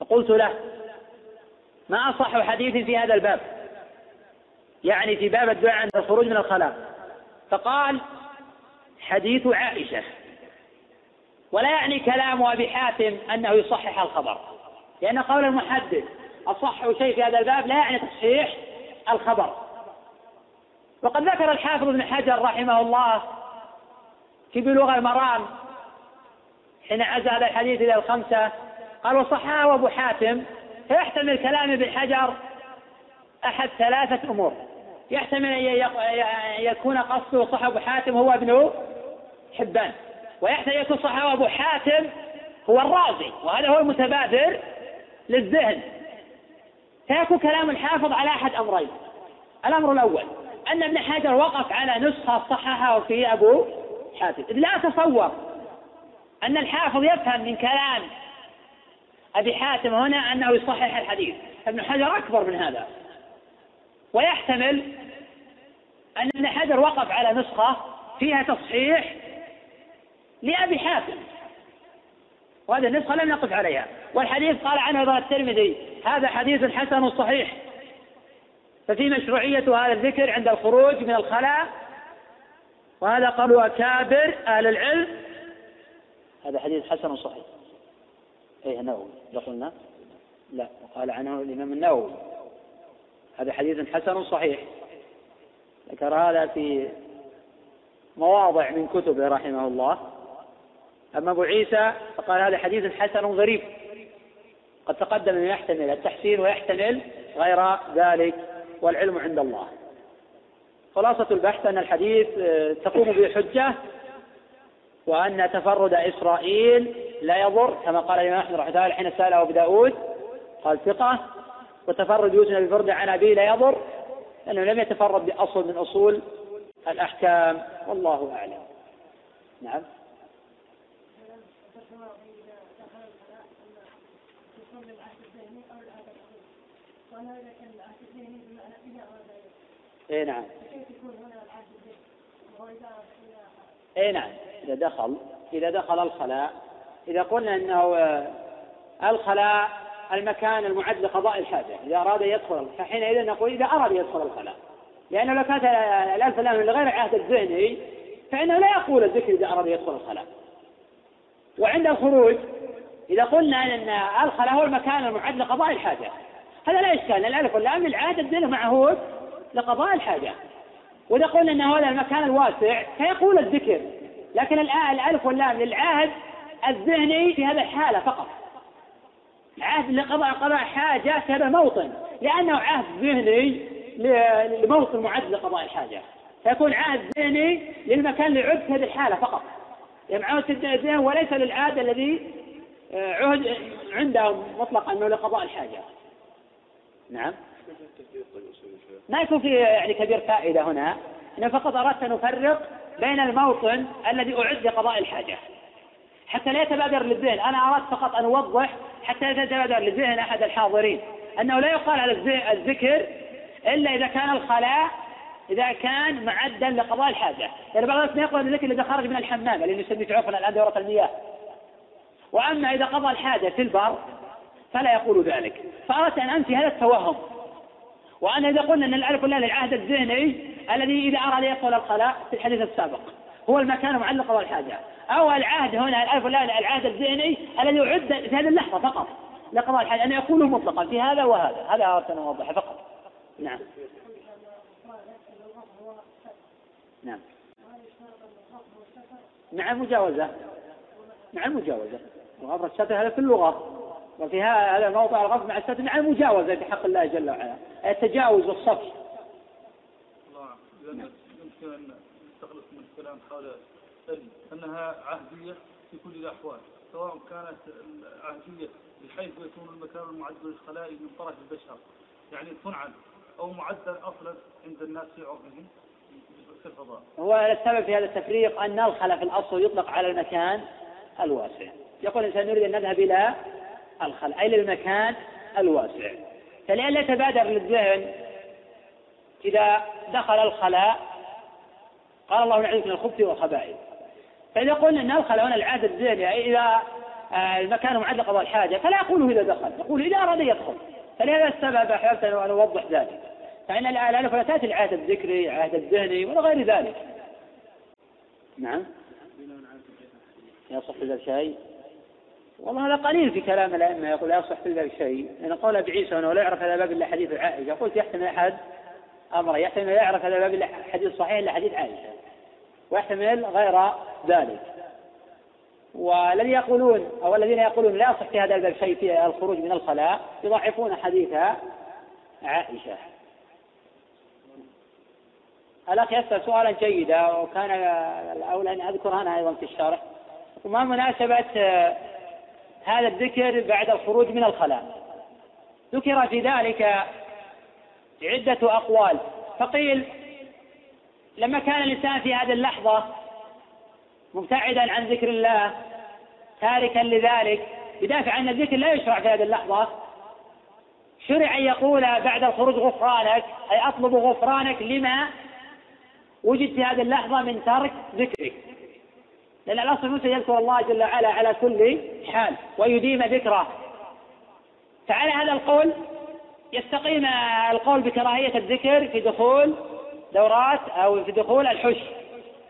فقلت له ما أصح حديث في هذا الباب؟ يعني في باب الدعاء عند الخروج من الخلاء. فقال حديث عائشة. ولا يعني كلام أبي حاتم أنه يصحح الخبر لأن قول المحدث أصح شيء في هذا الباب لا يعني تصحيح الخبر. وقد ذكر الحافظ ابن حجر رحمه الله في بلوغ المرام حين عزى هذا الحديث إلى الخمسة قال وصححه أبو حاتم فيحتمل كلام ابن حجر أحد ثلاثة أمور. يحتمل أن يكون قصده صح أبو حاتم هو ابن حبان ويحتمل أن يكون صح أبو حاتم هو الرازي وهذا هو المتبادر للذهن. فيكون كلام الحافظ على أحد أمرين. الأمر الأول أن ابن حجر وقف على نسخة صححها في أبو حاتم. لا أتصور أن الحافظ يفهم من كلام أبي حاتم هنا أنه يصحح الحديث. ابن حجر أكبر من هذا. ويحتمل أن ابن حجر وقف على نسخة فيها تصحيح لأبي حاتم. وهذه النسخة لم نقف عليها. والحديث قال عنه الترمذي هذا حديث حسن صحيح. ففي مشروعية هذا الذكر عند الخروج من الخلاء وهذا قالوا أكابر أهل العلم. هذا حديث حسن صحيح. أي النووي. إذا قلنا؟ لا. وقال عنه الإمام النووي. هذا حديث حسن صحيح. ذكر هذا في مواضع من كتبه رحمه الله. أما أبو عيسى فقال هذا حديث حسن غريب. قد تقدم أنه يحتمل التحسين ويحتمل غير ذلك. والعلم عند الله. خلاصة البحث أن الحديث آه، تقوم به حجة وأن تفرد إسرائيل لا يضر كما قال الإمام أحمد رحمه الله حين سأله أبو داود قال ثقة وتفرد يوسف بفرد عن أبيه لا يضر لأنه لم يتفرد بأصل من أصول الأحكام والله أعلم. نعم. اي نعم. اي نعم. إذا دخل إذا دخل الخلاء إذا قلنا إنه آه، الخلاء المكان المعد لقضاء الحاجة إذا أراد يدخل فحينئذ نقول إذا أراد يدخل الخلاء لأنه لو كانت الألف لام لغير العهد الذهني فإنه لا يقول الذكر إذا أراد يدخل الخلاء. وعند الخروج إذا قلنا إن الخلاء هو المكان المعد لقضاء الحاجة هذا لا إشكال الالف واللام للعهد الذهني معهود لقضاء الحاجة. وإذا قلنا أن هذا المكان الواسع فيقول الذكر. لكن الألف واللام للعهد الذهني في هذه الحالة فقط. عهد لقضاء قضاء حاجة في هذا الموطن. لأنه عهد ذهني لموطن معد لقضاء الحاجة. فيكون عهد ذهني للمكان اللي عد في هذه الحالة فقط. يعني عهد الذهن وليس للعهد الذي آه، عهد عنده مطلقا أنه لقضاء الحاجة. نعم. ما يكون في يعني كبير فائدة هنا أنا فقط أردت أن أفرق بين الموطن الذي أعد لقضاء الحاجة. حتى لا يتبادر للذهن أنا أردت فقط أن أوضح حتى لا يتبادر للذهن أحد الحاضرين. أنه لا يقال على الذكر إلا إذا كان الخلاء إذا كان معدا لقضاء الحاجة. يعني بعض الناس يقول الذكر إذا خرج من الحمام اللي نسميه عرفنا الآن دورة المياه. وأما إذا قضى الحاجة في البر فلا يقول ذلك. فأردت أن أنفي هذا التوهم. وأن إذا قلنا أن الألف واللام للعهد الذهني الذي إذا أراد يدخل الخلاء في الحديث السابق هو المكان معلق والحاجة. أو العهد هنا الألف واللام العهد الذهني الذي يعد في هذه اللحظة فقط. لقضاء الحاجة أن يكون مطلقا في هذا وهذا. هذا أردت أن أوضحه فقط. نعم. نعم. مع المجاوزة. مع المجاوزة. وغفر الستر هذا في اللغة. وفي هذا موضع الغضب مع الستر مع المجاوزة في حق الله جل وعلا. التجاوز والصف الله يمكن أن نستخلص من الكلام حول أنها عهدية في كل الأحوال سواء كانت عهدية بحيث يكون المكان المعد للخلاء من طرف البشر يعني تنعد أو معدل أصلا عند الناس في عرفهم في الفضاء. هو السبب في هذا التفريق أن الخلا في الأصل يطلق على المكان الواسع. يقول الإنسان نريد أن نذهب إلى الخلاء أي للمكان الواسع. فلئلا يتبادر للذهن إذا دخل الخلاء قال الله نعوذ من الخبث والخبائث. فإذا قلنا أن الخلاء هنا العادة الذهنية إذا آه، المكان معد لقضاء الحاجة فلا يقوله إذا دخل. يقول إذا أراد يدخل. فلهذا السبب أحببت أن أوضح ذلك. فإن الآلة فلا تأتي العهد الذكري العهد الذهني ولا غير ذلك. نعم. يصح ذا شيء؟ والله هذا قليل في كلام الأئمة يقول لا يصح في ذلك شيء. لأن قول أبي عيسى أنه لا يعرف هذا باب إلا حديث عائشة قلت يحتمل أحد أمر يحتمل لا يعرف هذا باب إلا حديث صحيح إلا حديث عائشة. ويحتمل غير ذلك. والذي يقولون أو الذين يقولون لا يصح في هذا الباب شيء في الخروج من الخلاء يضعفون حديث عائشة. الأخ يسأل سؤالا جيدا وكان الأولى أن أذكر أنا أيضا في الشرح. وما مناسبة هذا الذكر بعد الخروج من الخلاء. ذكر في ذلك عدة أقوال. فقيل لما كان الإنسان في هذه اللحظة مبتعدا عن ذكر الله تاركا لذلك يدافع عن الذكر لا يشرع في هذه اللحظة شرع أن يقول بعد الخروج غفرانك أي أطلب غفرانك لما وجد في هذه اللحظة من ترك ذكرك. لأن الأصل المسلم يذكر الله جل وعلا على كل حال ويديم ذكره. فعلى هذا القول يستقيم القول بكراهية الذكر في دخول دورات أو في دخول الحش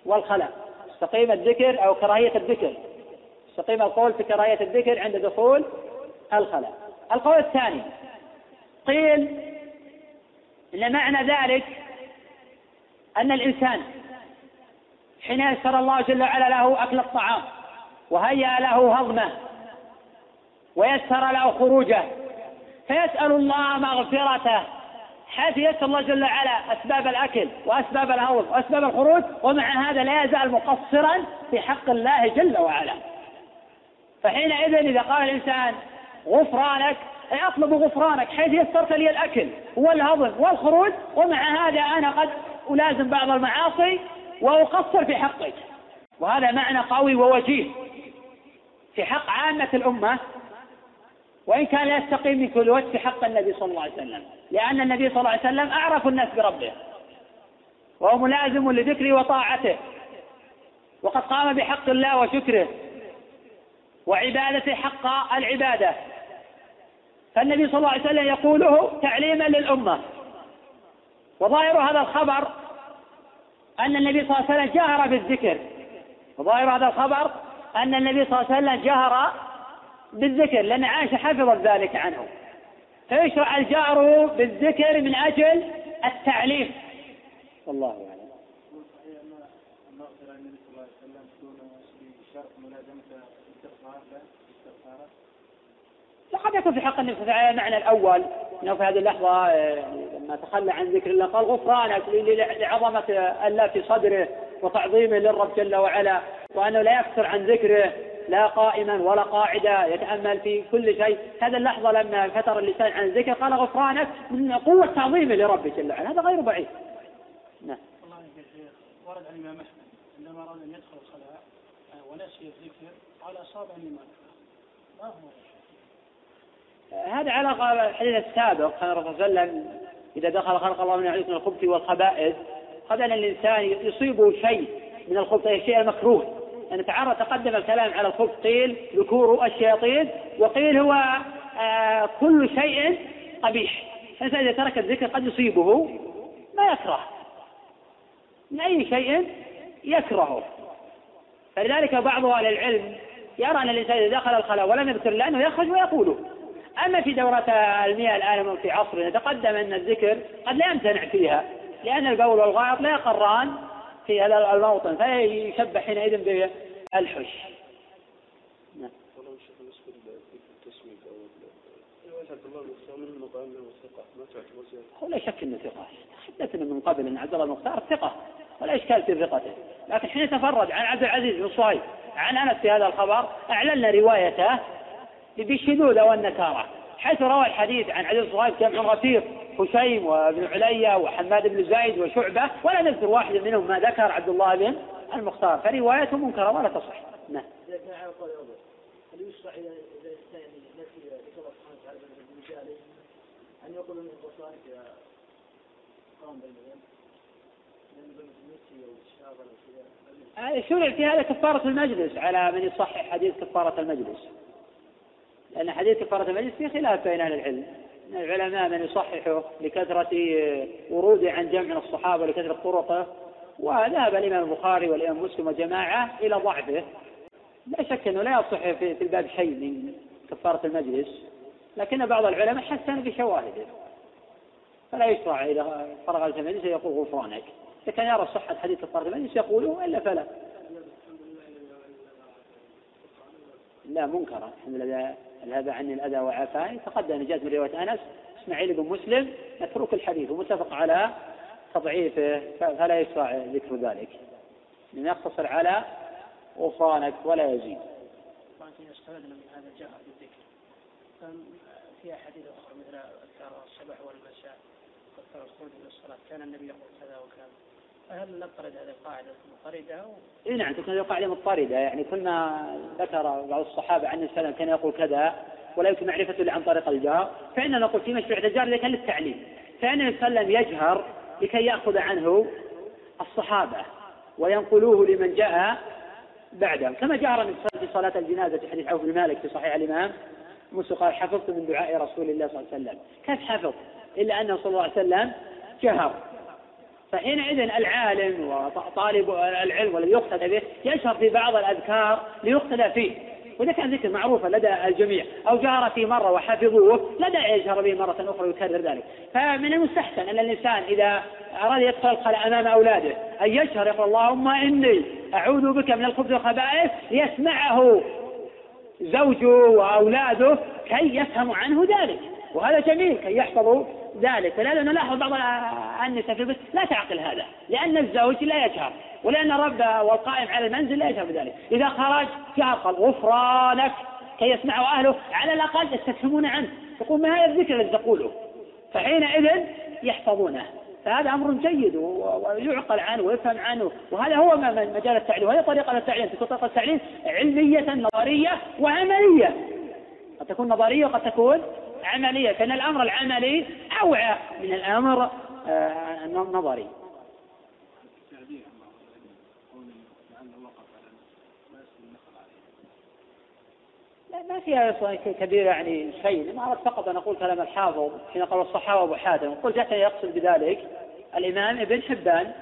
والخلاء يستقيم الذكر أو كراهية الذكر. يستقيم القول في كراهية الذكر عند دخول الخلاء القول الثاني قيل إن معنى ذلك أن الإنسان حين يسر الله جل وعلا له أكل الطعام وهيأ له هضمه ويسر له خروجه فيسأل الله مغفرته حيث يسر الله جل وعلا أسباب الأكل وأسباب الهوض وأسباب الخروج ومع هذا لا يزال مقصرا في حق الله جل وعلا. فحينئذ إذا قال الإنسان غفرانك أي أطلب غفرانك حيث يسرت لي الأكل والهضم والخروج ومع هذا أنا قد ألازم بعض المعاصي وأقصر في حقك. وهذا معنى قوي ووجيه. في حق عامة الأمة وإن كان لا يستقيم من كل وجه حق النبي صلى الله عليه وسلم. لأن النبي صلى الله عليه وسلم أعرف الناس بربه. وهو ملازم لذكره وطاعته. وقد قام بحق الله وشكره. وعبادته حق العبادة. فالنبي صلى الله عليه وسلم يقوله تعليما للأمة. وظاهر هذا الخبر أن النبي صلى الله عليه وسلم جهر بالذكر. وظاهر هذا الخبر أن النبي صلى الله عليه وسلم جهر بالذكر لأن عائشة حفظت ذلك عنه. فيشرع الجار بالذكر من أجل التعليم. والله أعلم. لقد يكون في حق النبي صلى الله عليه وسلم معنى الأول أنه في هذه اللحظة آه، لما تخلى عن ذكر الله قال غفرانك لعظمة الله في صدره وتعظيمه للرب جل وعلا وأنه لا يكثر عن ذكره لا قائما ولا قاعدا يتأمل في كل شيء. هذا اللحظة لما فتر اللسان عن الذكر قال غفرانك من قوة تعظيمه لربه جل وعلا. هذا غير بعيد. نعم. ورد عن الإمام أحمد عندما أراد أن يدخل الخلاء آه، ونسي الذكر قال أصاب الإيمان ما هو؟ هذا على الحديث السابق كان الرسول صلى الله عليه وسلم إذا دخل خلق الله من عليكم الخبث والخبائث قد أن الإنسان يصيبه شيء من الخبث الشيء المكروه يعني تعرض تقدم الكلام على الخبث قيل ذكور الشياطين وقيل هو آه كل شيء قبيح. الإنسان إذا ترك الذكر قد يصيبه ما يكره. من أي شيء يكرهه فلذلك بعض أهل العلم يرى أن الإنسان إذا دخل الخلاء ولم يذكر الله أنه يخرج ويقوله. أما في دورة المياه الآن في عصرنا تقدم أن الذكر قد لا يمتنع فيها لأن البول والغائط لا يقران في هذا الموطن فيشبه حينئذ بالحش. نعم. هو لا شك إنه ثقة. تحدثنا من قبل أن عبد الله المختار ثقة ولا إشكال في ثقته. لكن حين تفرد عن عبد العزيز بن صهيب عن أنس في هذا الخبر اعلنا روايته بالشذوذ والنكارة حيث روى الحديث عن عدد الصهيب جمع رفيق هشيم وابن عليا وحماد بن زايد وشعبة ولا نذكر واحد منهم ما ذكر عبد الله بن المختار. فروايته منكرة ولا تصح. نعم هل يشرع اذا نسي ذكر الله سبحانه وتعالى ان يقول من اذا قام شرع في هذا كفارة المجلس على من يصحح حديث كفارة المجلس. لأن حديث كفارة المجلس في خلاف بين أهل العلم. العلماء من يصححه لكثرة وروده عن جمع الصحابة ولكثرة طرقه وذهب الإمام البخاري والإمام مسلم وجماعة إلى ضعفه. لا شك أنه لا يصح في الباب شيء من كفارة المجلس لكن بعض العلماء حسن بشواهده. فلا يشرع إذا فرغ المجلس يقول غفرانك. إذا كان يرى صحة حديث كفارة المجلس يقوله وإلا فلا. لا منكرا الحمد لله. الهدى عني الأذى وعافاني. تقدم جاءت من رواية أنس إسماعيل بن مسلم متروك الحديث ومتفق على تضعيفه فلا يشرع ذكر ذلك. من يقتصر على غفرانك ولا يزيد. استفدنا من هذا الجهر بالذكر في أحاديث أخرى مثل أذكار الصباح والمساء وأذكار الخروج من الصلاة. كان النبي يقول كذا وكذا. فهل نطرد هذه القاعدة مضطردة؟ اي نعم تكون هذه القاعدة مضطردة. يعني كنا ذكر بعض الصحابة عن السلام كان يقول كذا ولا يمكن معرفته الا عن طريق الجار. فإننا نقول في مشروع الجار إذا كان للتعليم. فإن النبي صلى الله عليه وسلم يجهر لكي يأخذ عنه الصحابة وينقلوه لمن جاء بعده كما جهر من في صلاة الجنازة في حديث عوف بن مالك في صحيح الإمام موسى قال حفظت من دعاء رسول الله صلى الله عليه وسلم. كيف حفظ إلا أنه صلى الله عليه وسلم جهر. فحينئذ العالم وطالب العلم والذي يقتدى به يشهر في بعض الأذكار ليقتدى فيه. وإذا كان ذكر معروفا لدى الجميع أو جهر في مرة وحفظوه لا داعي يجهر به مرة أخرى ويكرر ذلك. فمن المستحسن أن الإنسان إذا أراد يدخل الخلاء أمام أولاده أن يجهر يقول اللهم إني أعوذ بك من الخبث والخبائث ليسمعه زوجه وأولاده كي يفهموا عنه ذلك. وهذا جميل كي يحفظوا ذلك. فلهذا نلاحظ بعض النساء في البيت لا تعقل هذا لأن الزوج لا يجهر ولأن الرب والقائم على المنزل لا يجهر بذلك. إذا خرج جهر قال غفرانك كي يسمعه أهله على الأقل يستفهمون عنه يقول ما هذا الذكر الذي تقوله؟ فحينئذ يحفظونه. فهذا أمر جيد ويعقل عنه ويفهم عنه وهذا هو مجال التعليم وهي طريقة التعليم تكون طريقة التعليم علمية نظرية وعملية. قد تكون نظرية وقد تكون عملية فإن الأمر العملي أوعى من الأمر النظري آه، ما فيها كبيرة يعني شيء ما أردت فقط أن أقول كلام الحافظ حين قال الصحابة أبو حاتم قلت جاءتني يقصد بذلك الإمام ابن حبان.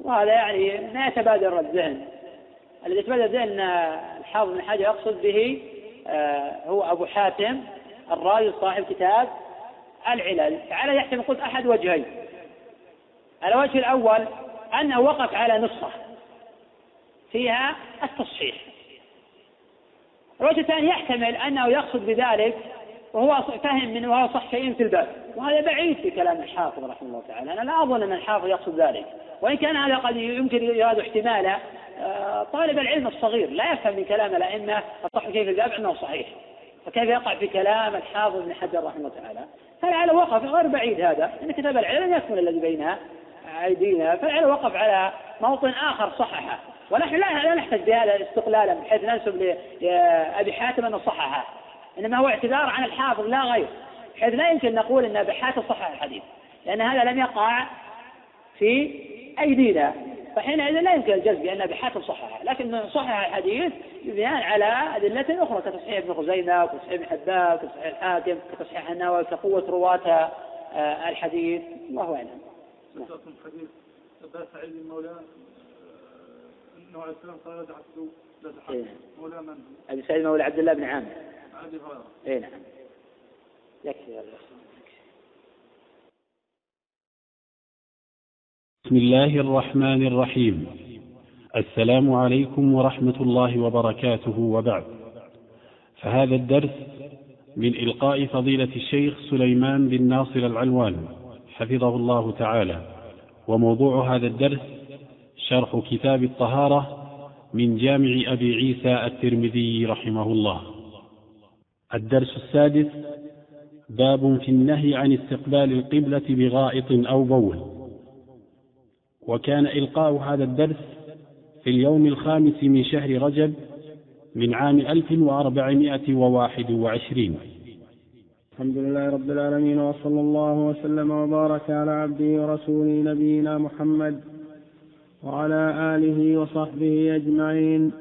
وهذا يعني ما يتبادر الذهن. الذي يتبادر الذهن الحافظ بن حاجة يقصد به آه، هو أبو حاتم. الرازي صاحب كتاب العلل. فعلى يحتمل قلت أحد وجهين. الوجه الأول أنه وقف على نسخة فيها التصحيح. الوجه الثاني يحتمل أنه يقصد بذلك وهو فهم منه وهو صح شيء في الباب. وهذا بعيد في كلام الحافظ رحمه الله تعالى. أنا لا أظن أن الحافظ يقصد ذلك. وإن كان هذا قد يمكن يراد احتمالا آه، طالب العلم الصغير لا يفهم من كلام الأئمة الصح شيء في الباب أنه صحيح. فكيف يقع في كلام الحافظ بن حجر رحمه الله تعالى؟ فلعل وقف غير بعيد هذا إن كتاب العلم يكمل الذي بين أيدينا فلعل وقف على موطن آخر صححه. ونحن لا نحتج بهذا استقلالا بحيث ننسب لابي حاتم أنه صححه. إنما هو اعتذار عن الحافظ لا غير. بحيث لا يمكن نقول إن أبي حاتم صحح الحديث لأن هذا لم يقع في أيدينا. فحينئذ لا يمكن الجزم بان أبي حاتم صححه لكن صحح الحديث بناء على أدلة أخرى كتصحيح ابن خزيمة وتصحيح ابن حبان وتصحيح الحاكم كتصحيح النووي كقوه رواة آه، الحديث الله أعلم. نعم. حديث أبا سعيد المولى النبي عليه السلام قال لا تحسدوا لا تحسدوا مولى من أبي سعيد مولى عبد الله بن عامر. ابي هريره. اي نعم. يكفي هذا. بسم الله الرحمن الرحيم. السلام عليكم ورحمة الله وبركاته وبعد. فهذا الدرس من إلقاء فضيلة الشيخ سليمان بن ناصر العلوان حفظه الله تعالى. وموضوع هذا الدرس شرح كتاب الطهارة من جامع أبي عيسى الترمذي رحمه الله. الدرس السادس باب في النهي عن استقبال القبلة بغائط أو بول. وكان إلقاء هذا الدرس في اليوم الخامس من شهر رجب من عام 1421 الحمد لله رب العالمين وصلى الله وسلم وبارك على عبده ورسوله نبينا محمد وعلى آله وصحبه أجمعين.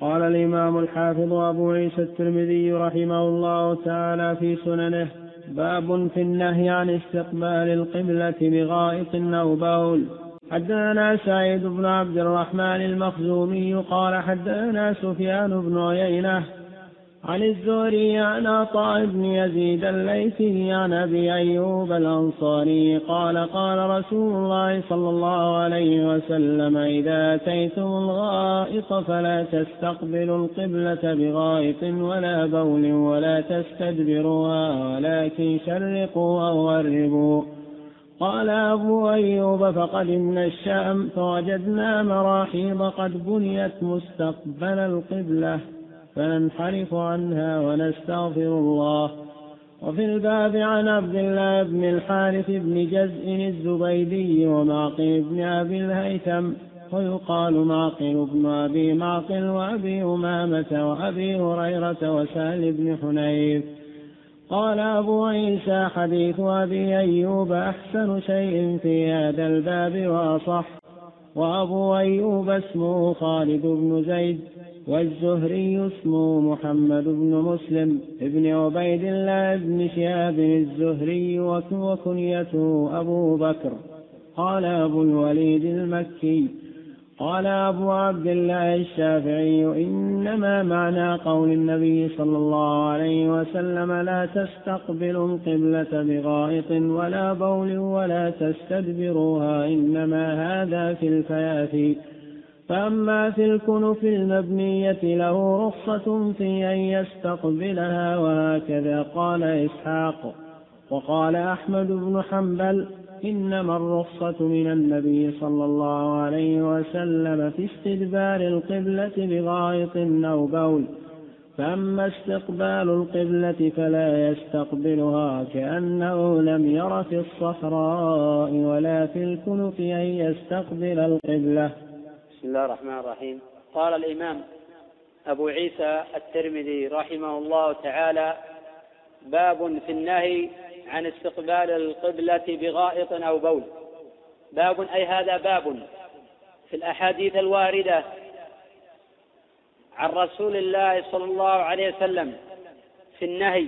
قال الإمام الحافظ أبو عيسى الترمذي رحمه الله تعالى في سننه باب في النهي عن استقبال القبلة بغائط أو بول. حدثنا سعيد بن عبد الرحمن المخزومي قال حدثنا سفيان بن عيينة عن الزهري عن عطاء بن يزيد الليثي عن أبي أيوب الأنصاري قال قال رسول الله صلى الله عليه وسلم إذا أتيتم الغائط فلا تستقبلوا القبلة بغائط ولا بول ولا تستدبروها ولكن شرقوا أو غربوا قال أبو أيوب فقدمنا الشام فوجدنا مراحيض قد بنيت مستقبل القبلة فننحرف عنها ونستغفر الله. وفي الباب عن عبد الله بن الحارث بن جزء الزبيدي ومعقل بن أبي الهيثم ويقال معقل بن أبي معقل وأبي أمامة وأبي هريرة وسهل بن حنيف. قال أبو عيسى حديث أبي أيوب أحسن شيء في هذا الباب وأصح. وأبو أيوب اسمه خالد بن زيد والزهري اسمه محمد بن مسلم ابن عبيد الله بن شهاب الزهري وكنيته أبو بكر. قال أبو الوليد المكي قال أبو عبد الله الشافعي إنما معنى قول النبي صلى الله عليه وسلم لا تستقبلوا القبلة بغائط ولا بول ولا تستدبروها إنما هذا في الفيافي فأما في الكنف المبنية له رخصة في أن يستقبلها وهكذا قال إسحاق. وقال أحمد بن حنبل إنما الرخصة من النبي صلى الله عليه وسلم في استدبار القبلة بغائط أو بول. فأما استقبال القبلة فلا يستقبلها كأنه لم ير في الصحراء ولا في الكنف أن يستقبل القبلة. بسم الله الرحمن الرحيم. قال الإمام أبو عيسى الترمذي رحمه الله تعالى باب في النهي عن استقبال القبلة بغائط أو بول. باب أي هذا باب في الأحاديث الواردة عن رسول الله صلى الله عليه وسلم في النهي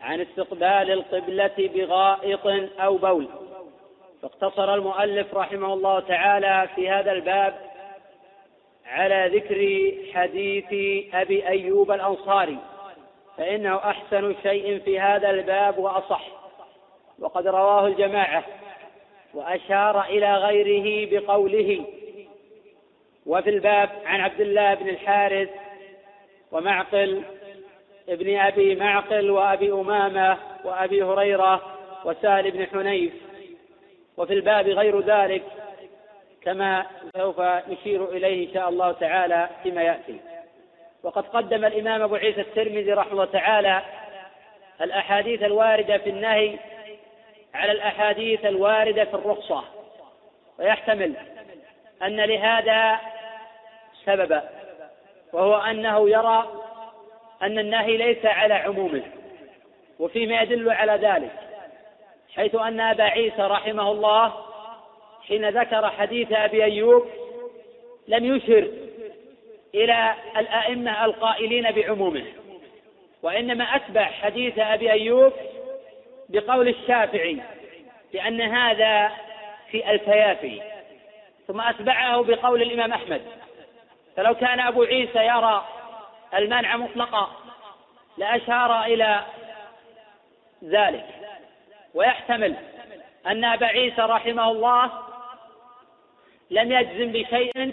عن استقبال القبلة بغائط أو بول. فاقتصر المؤلف رحمه الله تعالى في هذا الباب على ذكر حديث أبي أيوب الأنصاري. فإنه أحسن شيء في هذا الباب وأصح. وقد رواه الجماعة وأشار إلى غيره بقوله وفي الباب عن عبد الله بن الحارث ومعقل ابن أبي معقل وأبي أمامة وأبي هريرة وسهل بن حنيف. وفي الباب غير ذلك كما سوف نشير إليه إن شاء الله تعالى فيما يأتي. وقد قدم الإمام أبو عيسى الترمذي رحمه الله تعالى الأحاديث الواردة في النهي على الأحاديث الواردة في الرخصة. ويحتمل أن لهذا سببا وهو أنه يرى أن النهي ليس على عمومه وفيما يدل على ذلك حيث أن أبا عيسى رحمه الله حين ذكر حديث أبي أيوب لم يشر إلى الأئمة القائلين بعمومه. وإنما أتبع حديث أبي أيوب بقول الشافعي لأن هذا في الفيافي ثم أتبعه بقول الإمام أحمد. فلو كان أبو عيسى يرى المنع مطلقا لأشار إلى ذلك. ويحتمل أن أبا عيسى رحمه الله لم يجزم بشيء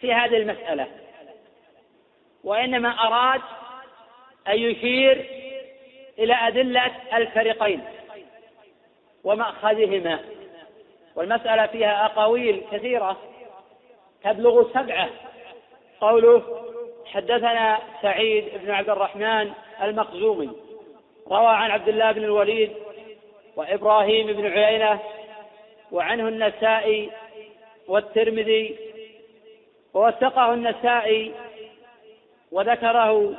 في هذه المسألة. وإنما أراد أن يشير إلى أدلة الفريقين ومأخذهما. والمسألة فيها أقاويل كثيرة تبلغ سبعة قوله حدثنا سعيد بن عبد الرحمن المخزومي روى عن عبد الله بن الوليد وإبراهيم بن عيينة وعنه النسائي والترمذي ووثقه النسائي وذكره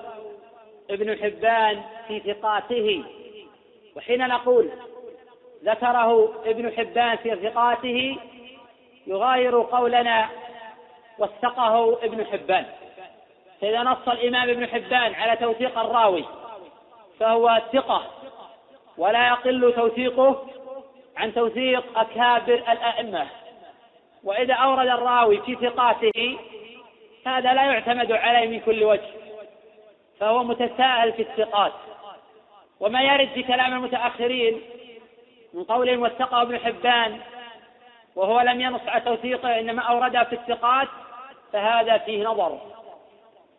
ابن حبان في ثقاته. وحين نقول ذكره ابن حبان في ثقاته يغاير قولنا وثقه ابن حبان. فإذا نص الإمام ابن حبان على توثيق الراوي فهو ثقة ولا يقل توثيقه عن توثيق أكابر الأئمة. وإذا أورد الراوي في ثقاته هذا لا يعتمد عليه من كل وجه فهو متساهل في الثقات. وما يرد في كلام المتأخرين من قول وثقه ابن حبان وهو لم ينص على توثيقه إنما أورده في الثقات فهذا فيه نظر.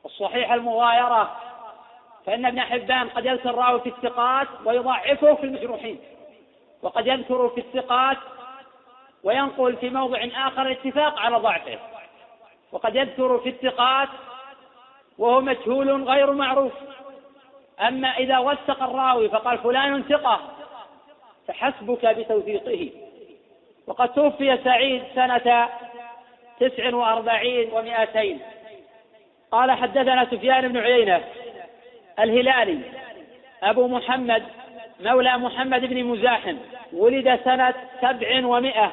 الصحيح المغايرة فإن ابن حبان قد يذكر الراوي في الثقات ويضعفه في المجروحين وقد يذكر في الثقات وينقل في موضع آخر الاتفاق على ضعفه. وقد يذكر في الثقات وهو مجهول غير معروف. أما إذا وثق الراوي فقال فلان ثقة فحسبك بتوثيقه. وقد توفي سعيد سنة تسع وأربعين ومائتين قال حدثنا سفيان بن عيينة الهلالي أبو محمد مولى محمد بن مزاحم ولد سنة سبع ومائة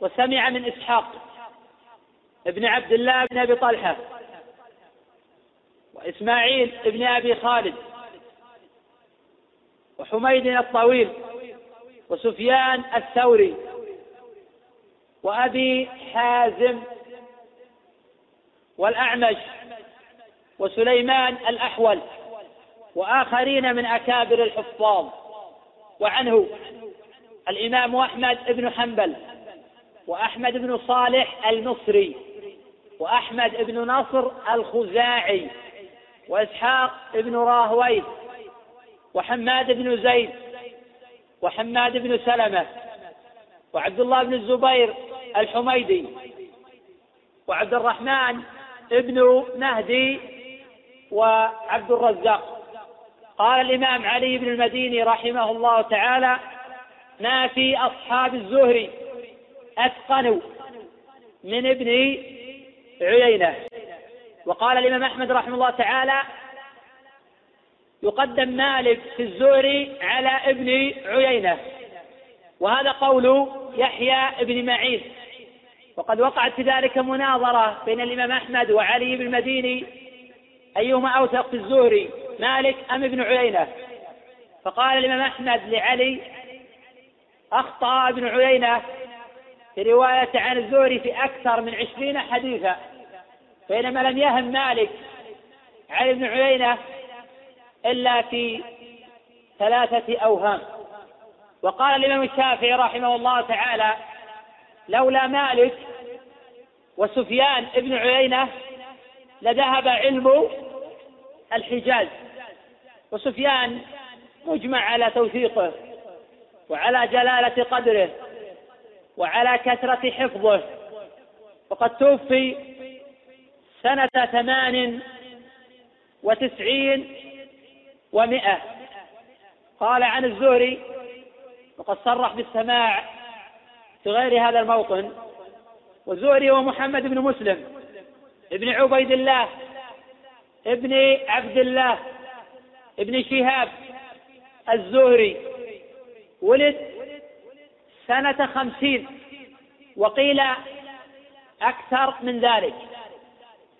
وسمع من إسحاق. ابن عبد الله بن أبي طلحة. وإسماعيل ابن أبي خالد. وحميد الطويل. وسفيان الثوري. وأبي حازم والأعمش. وسليمان الأحول. وآخرين من أكابر الحفاظ. وعنه الإمام أحمد بن حنبل. وأحمد بن صالح المصري. وأحمد بن نصر الخزاعي وإسحاق بن راهويه وحماد بن زيد وحماد بن سلمة وعبد الله بن الزبير الحميدي وعبد الرحمن بن مهدي وعبد الرزاق قال الإمام علي بن المديني رحمه الله تعالى ما في أصحاب الزهري أتقنوا من ابن عيينة. وقال الإمام أحمد رحمه الله تعالى يقدم مالك في الزهري على ابن عيينة. وهذا قول يحيى بن معين. وقد وقعت في ذلك مناظرة بين الإمام أحمد وعلي بن المديني. أيهما أوثق في الزهري مالك أم ابن عيينة؟ فقال الإمام أحمد لعلي أخطأ ابن عيينة في رواية عن الزهري في أكثر من عشرين حديثا. بينما لم يهم مالك عن ابن عيينة إلا في ثلاثة أوهام. وقال الإمام الشافعي رحمه الله تعالى لولا مالك وسفيان ابن عيينة لذهب علم الحجاز. وسفيان مجمع على توثيقه وعلى جلالة قدره وعلى كثرة حفظه. وقد توفي سنة ثمان وتسعين ومائة قال عن الزهري وقد صرح بالسماع في غير هذا الموطن والزهري هو محمد بن مسلم ابن عبيد الله ابن عبد الله ابن شهاب الزهري. ولد سنة خمسين وقيل أكثر من ذلك.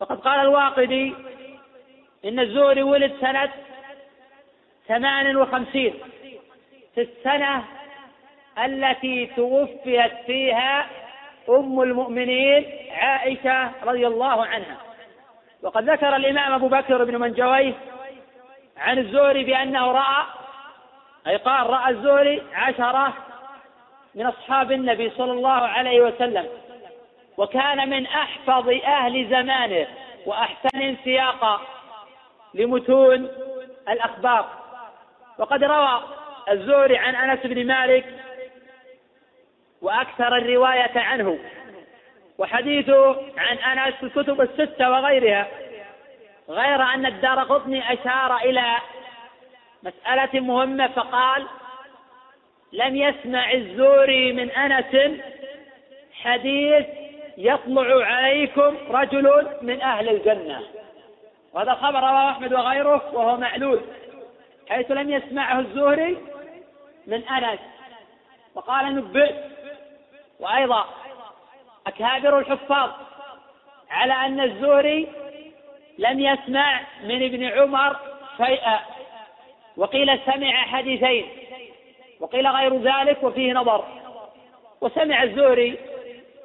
فقد قال الواقدي إن الزهري ولد سنة ثمان وخمسين في السنة التي توفيت فيها أم المؤمنين عائشة رضي الله عنها. وقد ذكر الإمام أبو بكر بن منجويه عن الزهري بأنه رأى أي قال رأى الزهري عشرة من أصحاب النبي صلى الله عليه وسلم وكان من أحفظ أهل زمانه وأحسن سياقا لمتون الأخبار. وقد روى الزهري عن أنس بن مالك وأكثر الرواية عنه وحديثه عن أنس في الكتب الستة وغيرها غير أن الدار قطني أشار إلى مسألة مهمة فقال لم يسمع الزوري من أنس حديث يطلع عليكم رجل من أهل الجنة. وهذا خبر رواه أحمد وغيره وهو معلول حيث لم يسمعه الزهري من أنس. وقال نبئت وأيضا أكابر الحفاظ على أن الزهري لم يسمع من ابن عمر شيئا. وقيل سمع حديثين وقيل غير ذلك وفيه نظر. وسمع الزهري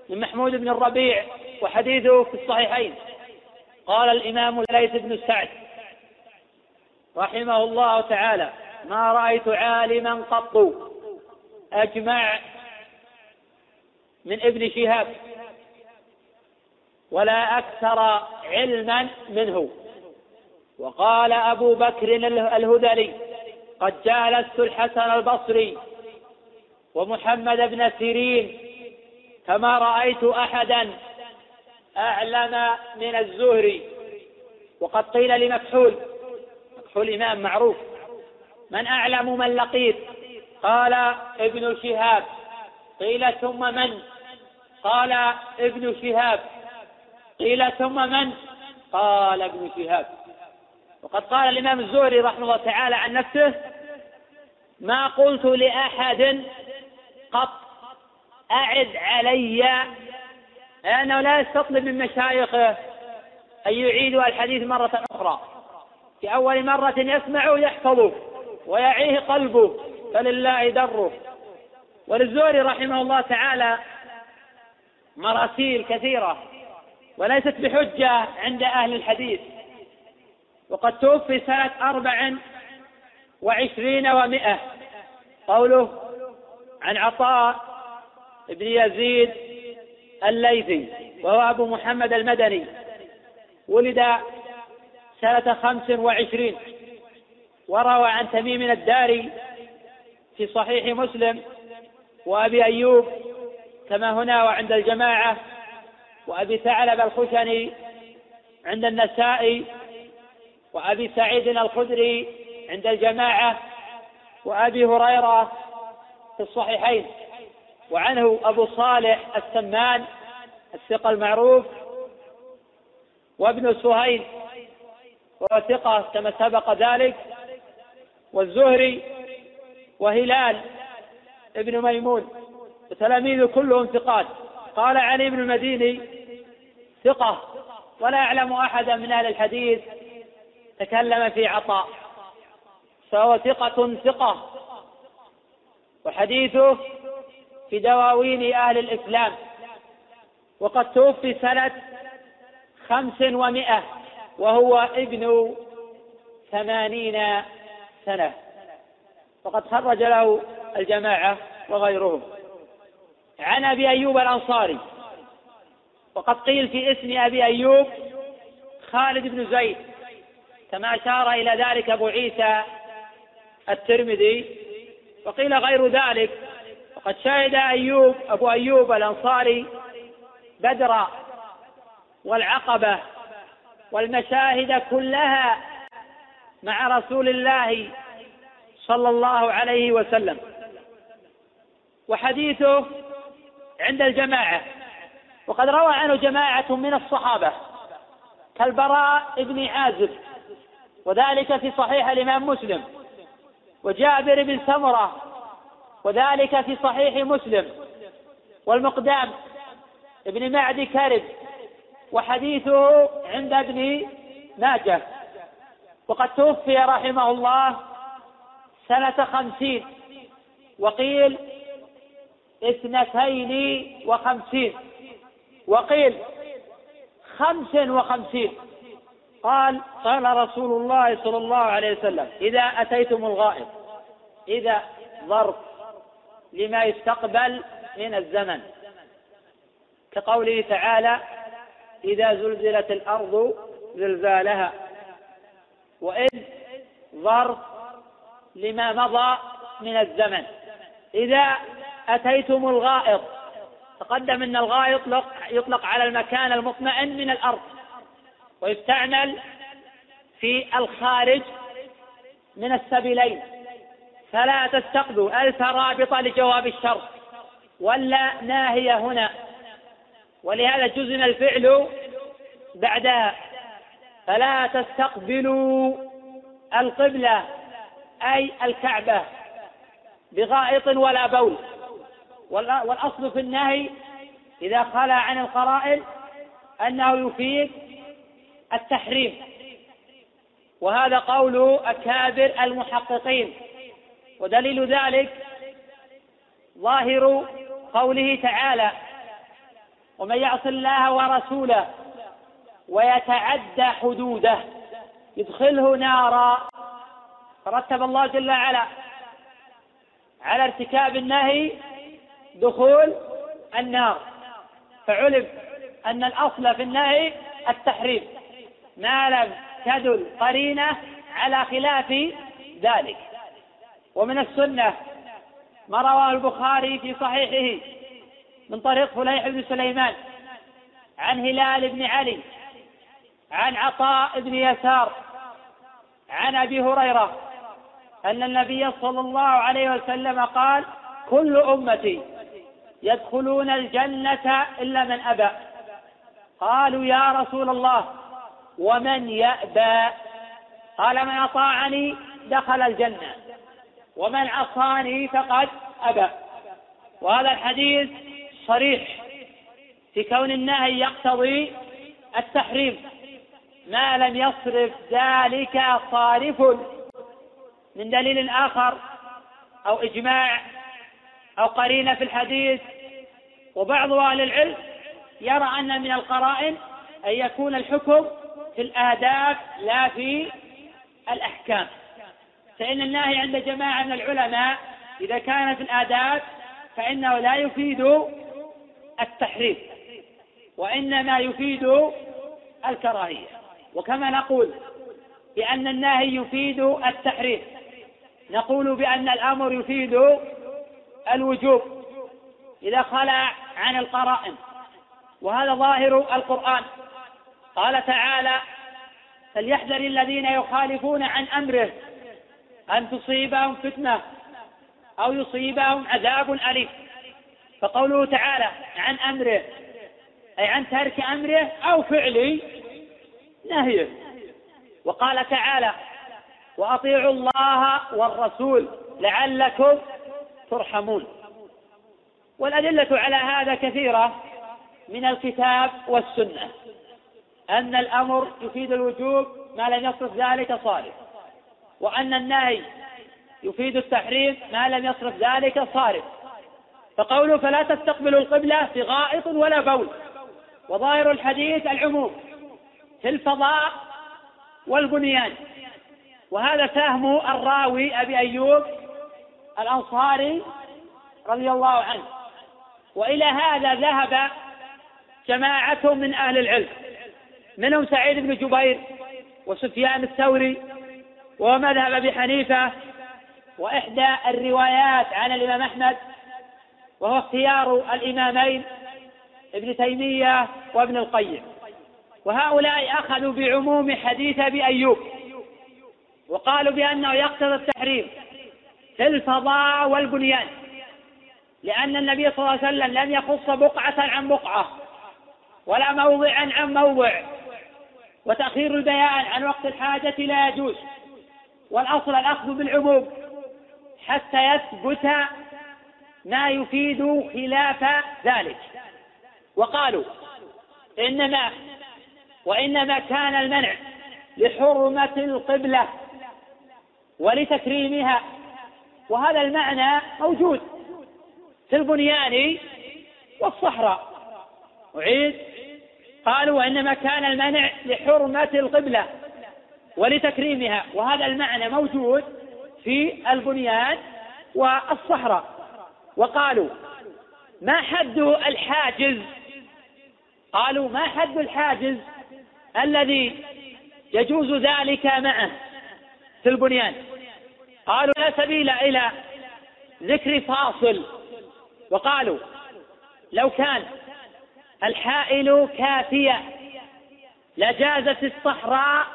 من محمود بن الربيع وحديثه في الصحيحين. قال الإمام الليث بن سعد رحمه الله تعالى ما رأيت عالما قط. أجمع من ابن شهاب. ولا أكثر علما منه. وقال أبو بكر الهذلي قد جالست الحسن البصري ومحمد بن سيرين كما رأيت أحدا أعلم من الزهري. وقد قيل لمكحول مكحول إمام معروف من أعلم من لقيت؟ قال ابن شهاب. قيل ثم من؟ قال ابن شهاب. قيل ثم من؟ قال ابن شهاب. وقد قال الإمام الزهري رحمه الله تعالى عن نفسه ما قلت لأحد قط أعد علي لأنه لا يستطلب من مشايخه أن يعيدوا الحديث مرة أخرى. في أول مرة يسمع يحفظه ويعيه قلبه فلله دره. وللزهري رحمه الله تعالى مراسيل كثيرة وليست بحجة عند أهل الحديث. وقد توفي سنة أربع وعشرين ومائة قوله عن عطاء بن يزيد الليثي وهو أبو محمد المدني. ولد سنة خمس وعشرين وروى عن تميم الداري في صحيح مسلم وأبي أيوب كما هنا وعند الجماعة وأبي ثعلب الخشني عند النسائي وأبي سعيد الخدري عند الجماعة وأبي هريرة في الصحيحين. وعنه أبو صالح السمان الثقة المعروف وابن سهيل وهو ثقة كما سبق ذلك والزهري وهلال ابن ميمون وتلاميذه كلهم ثقات. قال علي بن المديني ثقة ولا أعلم أحدا من أهل الحديث تكلم في عطاء فهو ثقة ثقة وحديثه في دواوين أهل الإسلام. وقد توفي سنة خمس ومائة وهو ابن ثمانين سنة. وقد خرج له الجماعة وغيرهم. عن أبي أيوب الأنصاري. وقد قيل في اسم أبي أيوب خالد بن زيد. كما أشار إلى ذلك أبو عيسى الترمذي. وقيل غير ذلك وقد شهد أيوب أبو أيوب الأنصاري بدر والعقبة والمشاهد كلها مع رسول الله صلى الله عليه وسلم. وحديثه عند الجماعة. وقد روى عنه جماعة من الصحابة كالبراء بن عازب وذلك في صحيح الإمام مسلم وجابر بن سمرة وذلك في صحيح مسلم. والمقدام ابن معد كرب وحديثه عند ابن ماجه. وقد توفي رحمه الله سنة خمسين وقيل اثنتين وخمسين. وقيل خمس وخمسين. قال قال رسول الله صلى الله عليه وسلم إذا أتيتم الغائط إذا ظرف لما يستقبل من الزمن. كقوله تعالى إذا زلزلت الأرض زلزالها وإذ ظرف لما مضى من الزمن. إذا أتيتم الغائط تقدم أن الغائط يطلق على المكان المطمئن من الأرض ويستعمل في الخارج من السبيلين. فلا تستقبلوا ألف رابطة لجواب الشر. ولا ناهية هنا. ولهذا جزم الفعل بعدها. فلا تستقبلوا القبلة أي الكعبة بغائط ولا بول. والأصل في النهي إذا خلا عن القرائن أنه يفيد التحريم. وهذا قول أكابر المحققين. ودليل ذلك ظاهر قوله تعالى ومن يعص الله ورسوله ويتعدى حدوده يدخله نارا. فرتب الله جل وعلا على ارتكاب النهي دخول النار فعلم أن الأصل في النهي التحريم ما لم تدل قرينة على خلاف ذلك. ومن السنة ما رواه البخاري في صحيحه من طريق فليح بن سليمان عن هلال بن علي عن عطاء بن يسار عن أبي هريرة أن النبي صلى الله عليه وسلم قال كل أمتي يدخلون الجنة إلا من أبى قالوا يا رسول الله ومن يأبى؟ قال من أطاعني دخل الجنة ومن عصاني فقد أبى. وهذا الحديث صريح في كون النهي يقتضي التحريم. ما لم يصرف ذلك صارف من دليل آخر أو إجماع أو قرينة في الحديث. وبعض أهل العلم يرى أن من القرائن أن يكون الحكم في الآداب لا في الأحكام. فإن النهي عند جماعة من العلماء إذا كان في الآداب فإنه لا يفيد التحريم وإنما يفيد الكراهية. وكما نقول بأن النهي يفيد التحريم نقول بأن الأمر يفيد الوجوب إذا خلع عن القرائن. وهذا ظاهر القرآن. قال تعالى فليحذر الذين يخالفون عن أمره أن تصيبهم فتنة أو يصيبهم عذاب أليم. فقوله تعالى عن أمره أي عن ترك أمره أو فعل نهيه. وقال تعالى وأطيعوا الله والرسول لعلكم ترحمون. والأدلة على هذا كثيرة من الكتاب والسنة أن الأمر يفيد الوجوب ما لم يصرف ذلك صارف وأن النهي يفيد التحريم ما لم يصرف ذلك صارف. فقوله فلا تستقبلوا القبلة في غائط ولا بول. وظاهر الحديث العموم في الفضاء والبنيان. وهذا فهم الراوي أبي أيوب الأنصاري رضي الله عنه. وإلى هذا ذهب جماعة من أهل العلم منهم سعيد بن جبير وسفيان الثوري ومذهب أبي حنيفة وإحدى الروايات عن الإمام أحمد وهو اختيار الإمامين ابن تيمية وابن القيم. وهؤلاء أخذوا بعموم حديث أبي أيوب وقالوا بأنه يقتضي التحريم في الفضاء والبنيان لأن النبي صلى الله عليه وسلم لم يخص بقعة عن بقعة ولا موضعا عن موضع. وتأخير البيان عن وقت الحاجة لا يجوز. والأصل الأخذ بالعموم حتى يثبت ما يفيد خلاف ذلك. وقالوا إنما وإنما كان المنع لحرمة القبلة ولتكريمها. وهذا المعنى موجود في البنيان والصحراء. أعيد. قالوا وإنما كان المنع لحرمة القبلة ولتكريمها. وهذا المعنى موجود في البنيان والصحراء. وقالوا ما حد الحاجز؟ قالوا ما حد الحاجز الذي يجوز ذلك معه في البنيان؟ قالوا لا سبيل إلى ذكر فاصل. وقالوا لو كان الحائل كافية لجازت الصحراء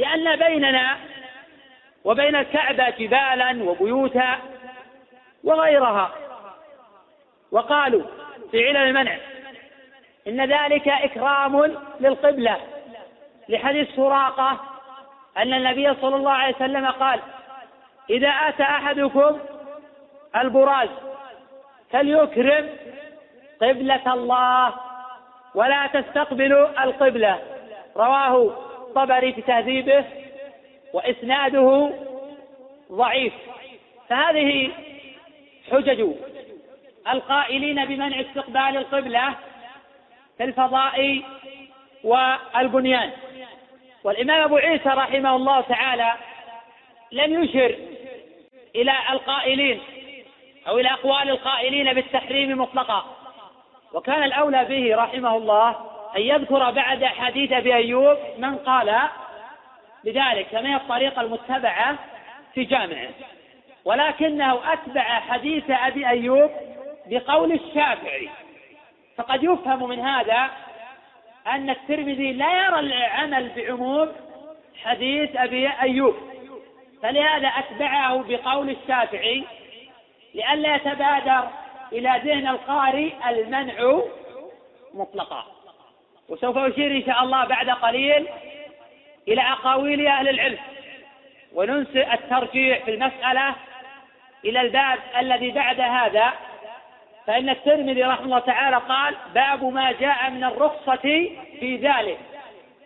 لأن بيننا وبين الكعبة جبالا وبيوتا وغيرها. وقالوا في علل المنع إن ذلك إكرام للقبلة. لحديث سراقة أن النبي صلى الله عليه وسلم قال إذا أتى أحدكم البراز فليكرم قبلة الله ولا تستقبلوا القبلة. رواه الطبري في تهذيبه وإسناده ضعيف. فهذه حجج القائلين بمنع استقبال القبلة في الفضاء والبنيان. والإمام أبو عيسى رحمه الله تعالى لم يشر إلى القائلين أو إلى أقوال القائلين بالتحريم مطلقا. وكان الأولى به رحمه الله أن يذكر بعد حديث أبي أيوب من قال بذلك كما هي الطريقة المتبعة في جامعه. ولكنه أتبع حديث أبي أيوب بقول الشافعي. فقد يفهم من هذا أن الترمذي لا يرى العمل بعموم حديث أبي أيوب. فلهذا أتبعه بقول الشافعي لئلا يتبادر إلى ذهن القارئ المنع مطلقا. وسوف أشير إن شاء الله بعد قليل إلى أقاويل أهل العلم وننسى الترجيح في المسألة إلى الباب الذي بعد هذا فإن الترمذي رحمه الله تعالى قال باب ما جاء من الرخصة في ذلك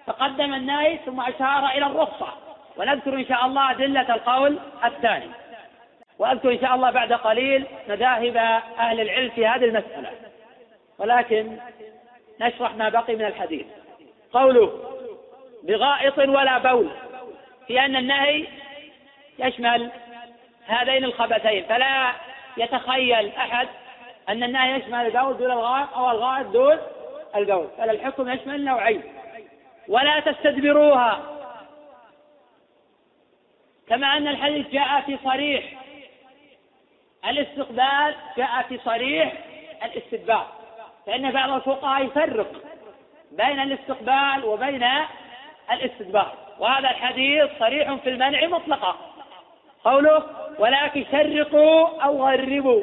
فقدم النهي ثم أشار إلى الرخصة ونذكر إن شاء الله أدلة القول الثاني. وأذكر إن شاء الله بعد قليل مذاهب أهل العلم في هذه المسألة. ولكن نشرح ما بقي من الحديث. قوله بغائط ولا بول. في أن النهي يشمل هذين الخبثين. فلا يتخيل أحد أن النهي يشمل البول دون الغائط أو الغائط دون البول. فالحكم يشمل نوعين. ولا تستدبروها. كما أن الحديث جاء في صريح. الاستقبال جاء في صريح الاستدبار. فإن بعض الفقهاء يفرق بين الاستقبال وبين الاستدبار. وهذا الحديث صريح في المنع مطلقا. قوله ولكن شرقوا أو غربوا.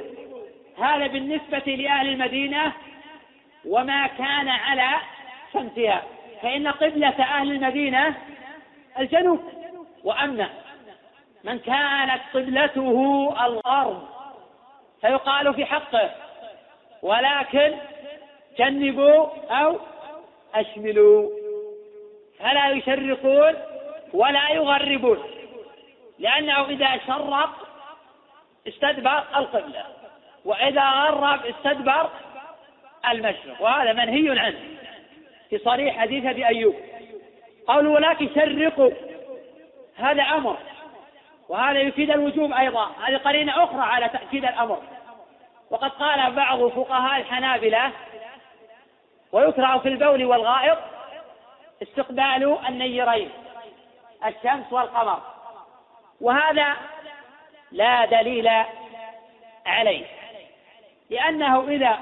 هذا بالنسبة لأهل المدينة وما كان على شمسها. فإن قبلة أهل المدينة الجنوب وأما من كانت قبلته الغرب فيقال في حقه. ولكن جنبوا أو أشملوا. فلا يشرقون ولا يغربون. لأنه إذا شرق استدبر القبلة وإذا غرب استدبر المشرق. وهذا منهي عنه في صريح حديث أبي أيوب. قالوا ولكن شرقوا. هذا أمر. وهذا يفيد الوجوب أيضا. هذه قرينة أخرى على تأكيد الأمر. وقد قال بعض فقهاء الحنابلة ويكره في البول والغائط استقبال النيرين الشمس والقمر. وهذا لا دليل عليه لأنه إذا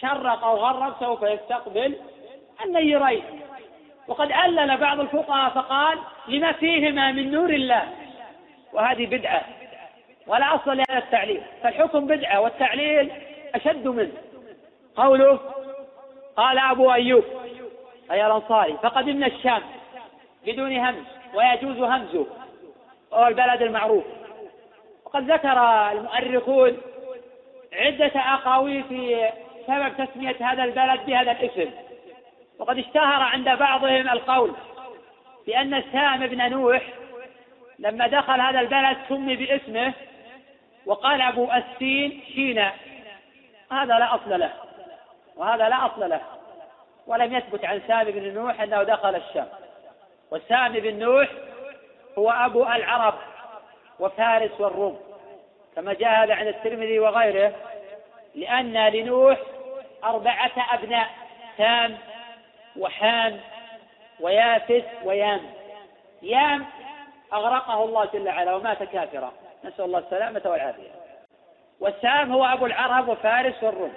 شرق أو غرب سوف يستقبل النيرين. وقد ألل بعض الفقهاء فقال لما فيهما من نور الله؟ وهذه بدعة ولا أصل لهذا التعليل. فالحكم بدعة والتعليل أشد منه. قوله قال أبو أيوب أي الأنصاري فقدمنا الشام بدون همز ويجوز همزه وهو البلد المعروف. وقد ذكر المؤرخون عدة أقاويل في سبب تسمية هذا البلد بهذا الاسم. وقد اشتهر عند بعضهم القول بأن سام بن نوح لما دخل هذا البلد سمي باسمه وقال أبو السين شينا. هذا لا أصل له. وهذا لا أصل له. ولم يثبت عن سامي بن نوح أنه دخل الشام. وسامي بن نوح هو أبو العرب وفارس والروم. كما جاء هذا عند الترمذي وغيره لأن لنوح أربعة أبناء سام وحام ويافس ويام. يام أغرقه الله جل وعلا ومات كافرا. نسأل الله السلامة والعافية. والسام هو أبو العرب وفارس والروم.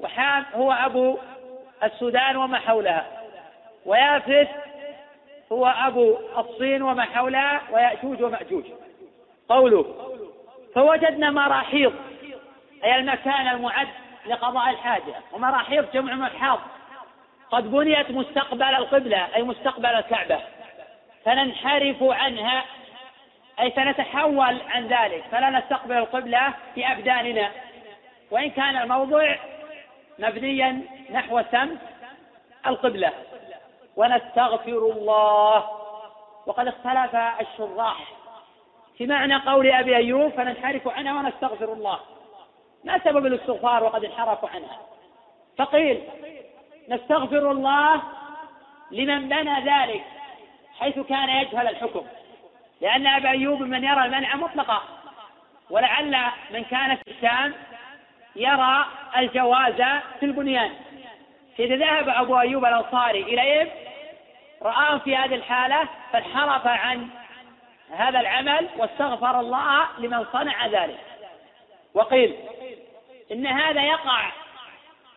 وحام هو أبو السودان وما حولها. ويافث هو أبو الصين وما حولها ويأجوج ومأجوج. قوله فوجدنا مراحيض أي المكان المعد لقضاء الحاجة. ومراحيض جمع محاض قد بنيت مستقبل القبلة أي مستقبل الكعبة. فننحرف عنها أي سنتحول عن ذلك. فلا نستقبل القبلة في أبداننا وإن كان الموضع مبنيا نحو سمت القبلة. ونستغفر الله. وقد اختلف الشراح. في معنى قول أبي أيوب فننحرف عنها ونستغفر الله. ما سبب الاستغفار وقد انحرفوا عنها فقيل نستغفر الله لمن بنى ذلك حيث كان يجهل الحكم. لأن أبا أيوب من يرى المنع مطلقا. ولعل من كان في الشام يرى الجواز في البنيان. إذا ذهب أبو أيوب الأنصاري إليهم رآهم في هذه الحالة فانحرف عن هذا العمل واستغفر الله لمن صنع ذلك. وقيل إن هذا يقع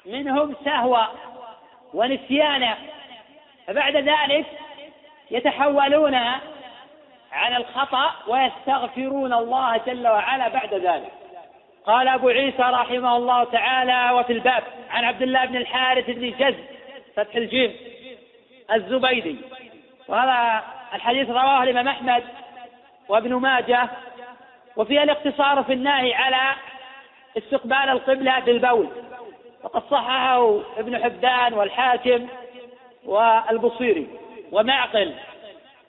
منهم سهوا ونسيانا فبعد ذلك يتحولون عن الخطأ ويستغفرون الله جل وعلا بعد ذلك. قال أبو عيسى رحمه الله تعالى وفي الباب عن عبد الله بن الحارث بن جز فتح الجيم الزبيدي. وهذا الحديث رواه الإمام أحمد وابن ماجه وفيه الاقتصار في النهي على استقبال القبلة بالبول. وقد صححه ابن حبان والحاكم والبصيري. ومعقل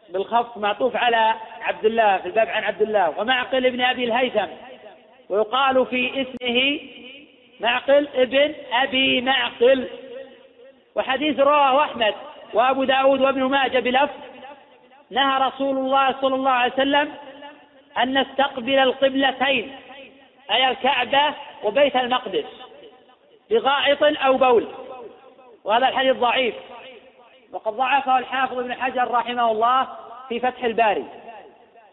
بالخف معطوف على عبد الله في الباب عن عبد الله. ومعقل ابن أبي الهيثم ويقال في اسمه معقل ابن أبي معقل وحديث رواه أحمد وأبو داود وابن ماجه بلفظ نهى رسول الله صلى الله عليه وسلم أن نستقبل القبلتين أي الكعبة وبيت المقدس بغائط أو بول. وهذا الحديث ضعيف. وقد ضعفه الحافظ ابن حجر رحمه الله في فتح الباري.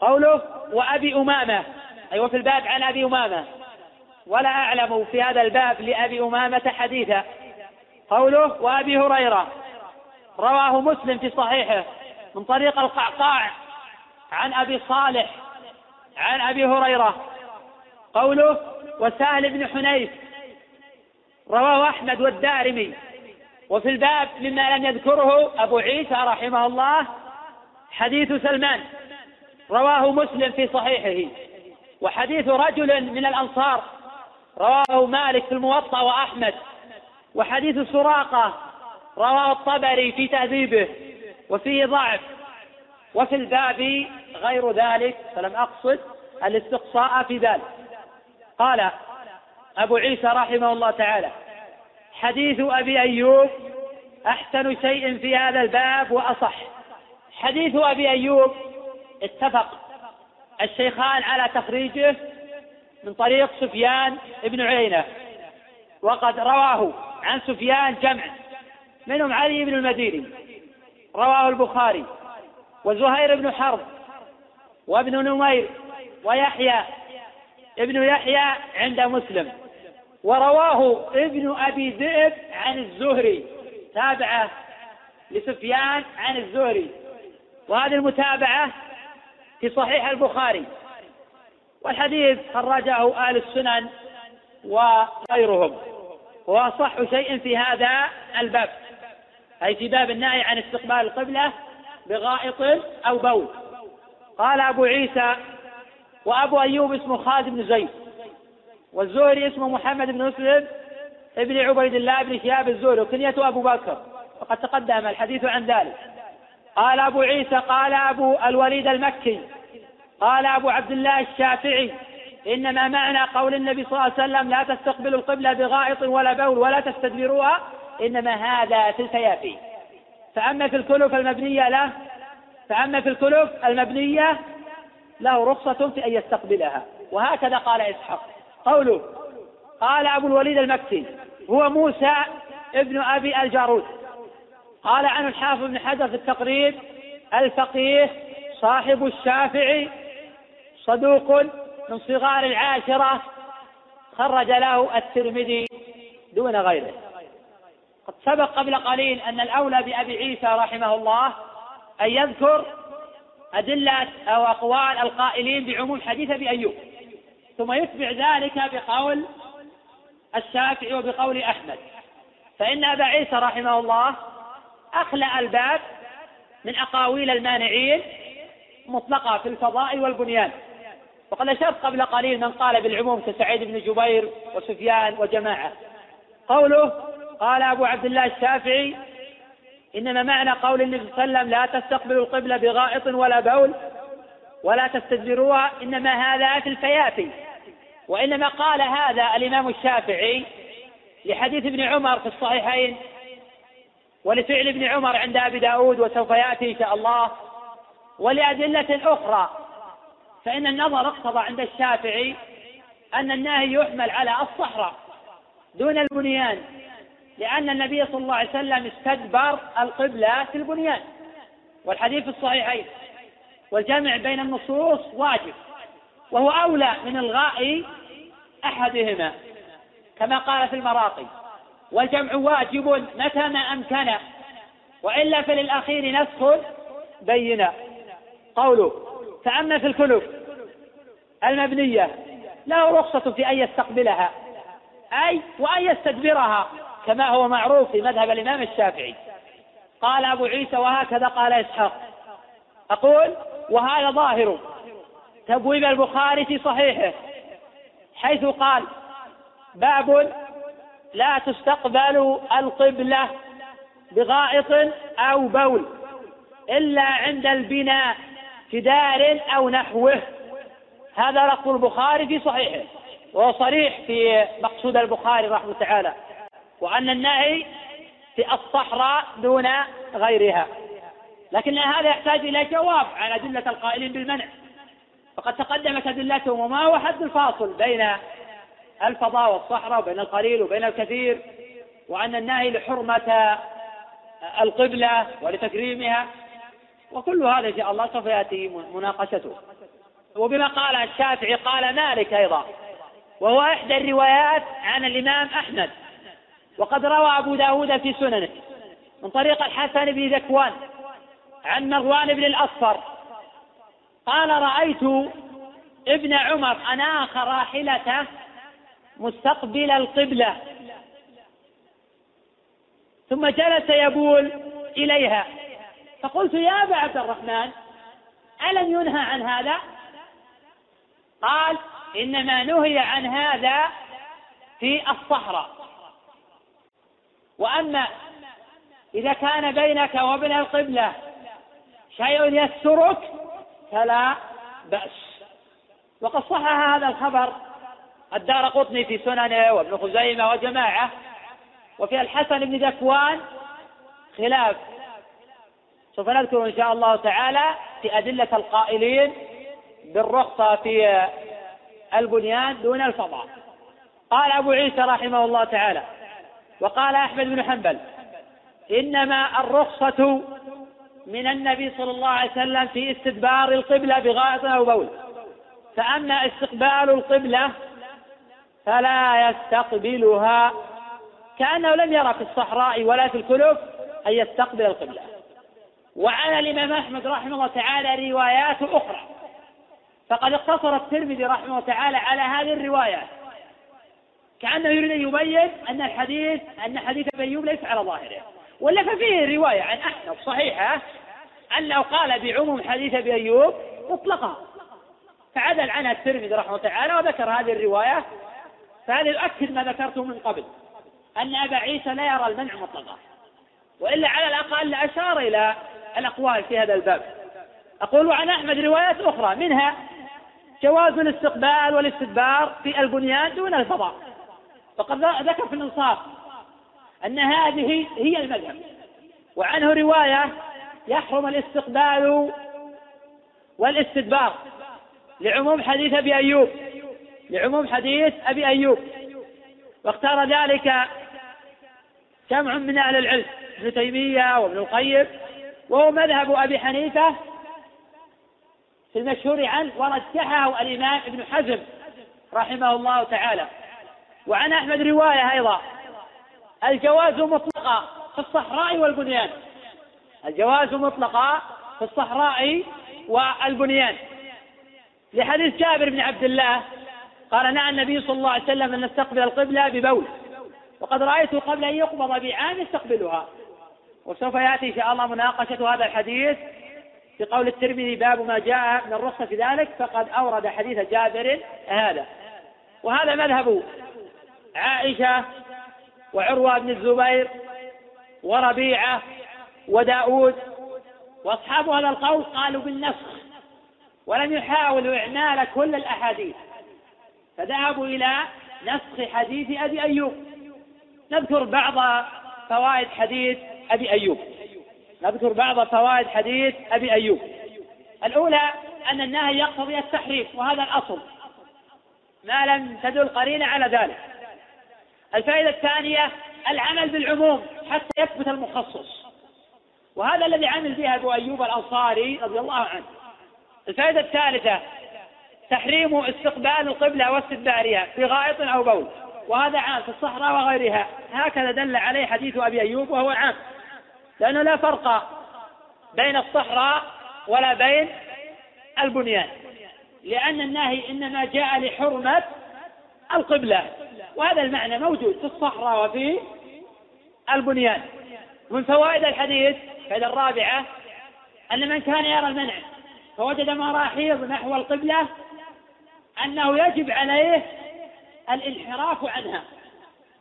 قوله وأبي أمامة. أي وفي الباب عن أبي أمامة. ولا أعلم في هذا الباب لأبي أمامة حديثا. قوله وأبي هريرة. رواه مسلم في صحيحه من طريق القعقاع عن أبي صالح عن أبي هريرة. قوله وسهل بن حنيف. رواه أحمد والدارمي. وفي الباب مما لم يذكره أبو عيسى رحمه الله حديث سلمان. رواه مسلم في صحيحه. وحديث رجل من الأنصار رواه مالك في الموطأ وأحمد. وحديث سراقة رواه الطبري في تهذيبه وفيه ضعف. وفي الباب غير ذلك فلم أقصد الاستقصاء في ذلك. قال أبو عيسى رحمه الله تعالى حديث أبي أيوب أحسن شيء في هذا الباب وأصح. حديث أبي أيوب اتفق. الشيخان على تخريجه من طريق سفيان بن عيينة. وقد رواه عن سفيان جمع. منهم علي بن المديني. رواه البخاري. وزهير بن حرب. وابن نمير. ويحيى. ابن يحيى عند مسلم. ورواه ابن أبي ذئب عن الزهري. تابعة لسفيان عن الزهري. وهذه المتابعة في صحيح البخاري. والحديث خرجه أهل السنن وغيرهم. وأصح شيء في هذا الباب. أي في باب النهي عن استقبال القبلة بغائط أو بول قال أبو عيسى وأبو أيوب اسمه خالد بن زيد. والزهري اسمه محمد بن مسلم ابن عبيد الله بن شهاب الزهري وكنيته أبو بكر. وقد تقدم الحديث عن ذلك. قال أبو عيسى قال أبو الوليد المكي قال أبو عبد الله الشافعي إنما معنى قول النبي صلى الله عليه وسلم لا تستقبلوا القبلة بغائط ولا بول ولا تستدبروها إنما هذا في الفيافي فأما في الكلف المبنية له فأما في الكلف المبنية له رخصة في أن يستقبلها. وهكذا قال إسحاق. قوله قال أبو الوليد المكي هو موسى ابن أبي الجارود. قال عنه الحافظ بن حجر في التقريب الفقيه صاحب الشافعي صدوق من صغار العاشرة خرج له الترمذي دون غيره. قد سبق قبل قليل أن الأولى بأبي عيسى رحمه الله أن يذكر أدلة أو أقوال القائلين بعموم حديث أبي أيوب. ثم يتبع ذلك بقول الشافعي وبقول أحمد. فإن أبا عيسى رحمه الله أخلأ الباب من أقاويل المانعين مطلقة في الفضاء والبنيان. وقد أشرت قبل قليل من قال بالعموم كسعيد بن جبير وسفيان وجماعة. قوله قال أبو عبد الله الشافعي إنما معنى قول النبي صلى الله عليه وسلم لا تستقبلوا القبلة بغائط ولا بول ولا تستدبروها إنما هذا في الفيافي وإنما قال هذا الإمام الشافعي لحديث ابن عمر في الصحيحين ولفعل ابن عمر عند أبي داود وسوف يأتي إن شاء الله. ولأدلة أخرى فإن النظر اقتضى عند الشافعي أن النهي يحمل على الصحراء دون البنيان لأن النبي صلى الله عليه وسلم استدبر القبلة في البنيان. والحديث في الصحيحين والجمع بين النصوص واجب وهو أولى من إلغاء أحدهما كما قال في المراقي والجمع واجب متى ما أمكن. وإلا فللأخير نسخ بينا قوله فأما في الكلف المبنية له رخصة في أن يستقبلها أي وأن يستدبرها كما هو معروف في مذهب الإمام الشافعي. قال أبو عيسى وهكذا قال إسحاق. أقول وهذا ظاهر. تبويب البخاري في صحيحه حيث قال باب لا تستقبل القبلة بغائط أو بول إلا عند البناء في دار أو نحوه. هذا لفظ البخاري في صحيحه وهو صريح في مقصود البخاري رحمه تعالى وأن النهي في الصحراء دون غيرها. لكن هذا يحتاج إلى جواب عن أدلة القائلين بالمنع. فقد تقدمت أدلتهم وما هو حد الفاصل بين الفضاء والصحراء وبين القليل وبين الكثير وأن النهي لحرمة القبلة ولتكريمها وكل هذا إن شاء الله سوف يأتي مناقشته. وبما قال الشافعي قال مالك أيضا وهو إحدى الروايات عن الإمام أحمد وقد روى أبو داود في سننه من طريق الحسن بن ذكوان عن مروان بن الأصفر قال رأيت ابن عمر أناخ راحلته مستقبل القبلة. ثم جلس يبول إليها. فقلت يا أبا عبد الرحمن ألم ينهى عن هذا؟ قال إنما نهي عن هذا في الصحراء. وأما إذا كان بينك وبين القبلة شيء يسترك فلا بأس. وقد صحح هذا الخبر الدار قطني في سننه وابن خزيمة وجماعة وفي الحسن بن ذكوان خلاف. سوف نذكر إن شاء الله تعالى في أدلة القائلين بالرخصة في البنيان دون الفضاء. قال أبو عيسى رحمه الله تعالى وقال أحمد بن حنبل إنما الرخصة من النبي صلى الله عليه وسلم في استدبار القبلة بغائط أو بول. فأما استقبال القبلة فلا يستقبلها كأنه لم يرى في الصحراء ولا في الكلف أن يستقبل القبلة. وعن الإمام أحمد رحمه الله تعالى روايات أخرى. فقد اقتصر الترمذي رحمه الله تعالى على هذه الروايات كأنه يريد أن يبين أن الحديث أن حديث ابن أيوب ليس على ظاهره. ولا ففيه رواية عن أحمد صحيحة أنه قال بعموم حديث أبي أيوب مطلقا فعدل عنها الترمذي رحمه الله تعالى وذكر هذه الرواية فهذا يؤكد ما ذكرته من قبل أن أبا عيسى لا يرى المنع مطلقا؟ وإلا على الأقل أشار إلى الأقوال في هذا الباب. أقول عن أحمد روايات أخرى منها جواز الاستقبال والاستدبار في البنيان دون الفضاء. فقد ذكر في الإنصاف أن هذه هي المذهب. وعنه رواية يحرم الاستقبال والاستدبار لعموم حديث أبي أيوب. لعموم حديث أبي أيوب. واختار ذلك جمع من أهل العلم ابن تيمية وابن القيم وهو مذهب أبي حنيفة في المشهور عنه ورجحه الإمام ابن حزم رحمه الله تعالى. وعن أحمد رواية أيضا. الجواز مطلقا في الصحراء والبنيان. الجواز مطلقا في الصحراء والبنيان. لحديث جابر بن عبد الله قال نهى النبي صلى الله عليه وسلم أن نستقبل القبلة ببول. وقد رأيت قبل أن يقبض بعام يستقبلها. وسوف يأتي إن شاء الله مناقشة هذا الحديث في قول الترمذي باب ما جاء من الرخصة في ذلك فقد أورد حديث جابر هذا. وهذا مذهب عائشة وعروة بن الزبير وربيعة وداود. وأصحاب هذا القول قالوا بالنسخ ولم يحاولوا إعمال كل الأحاديث. فذهبوا إلى نسخ حديث أبي أيوب. نذكر بعض فوائد حديث أبي أيوب. نذكر بعض فوائد حديث أبي أيوب. الأولى أن النهي يقتضي التحريم وهذا الأصل. ما لم تدل قرينة على ذلك. الفائدة الثانية العمل بالعموم حتى يثبت المخصص. وهذا الذي عمل به أبو أيوب الأنصاري رضي الله عنه. الفائدة الثالثة تحريم استقبال القبلة واستدبارها في غائط أو بول وهذا عام في الصحراء وغيرها. هكذا دل عليه حديث أبي أيوب وهو عام. لأنه لا فرق بين الصحراء ولا بين البنيان لأن النهي إنما جاء لحرمة القبلة وهذا المعنى موجود في الصحراء وفي البنيان. من فوائد الحديث الفائدة الرابعة أن من كان يرى المنع فوجد مراحيض نحو القبلة أنه يجب عليه الانحراف عنها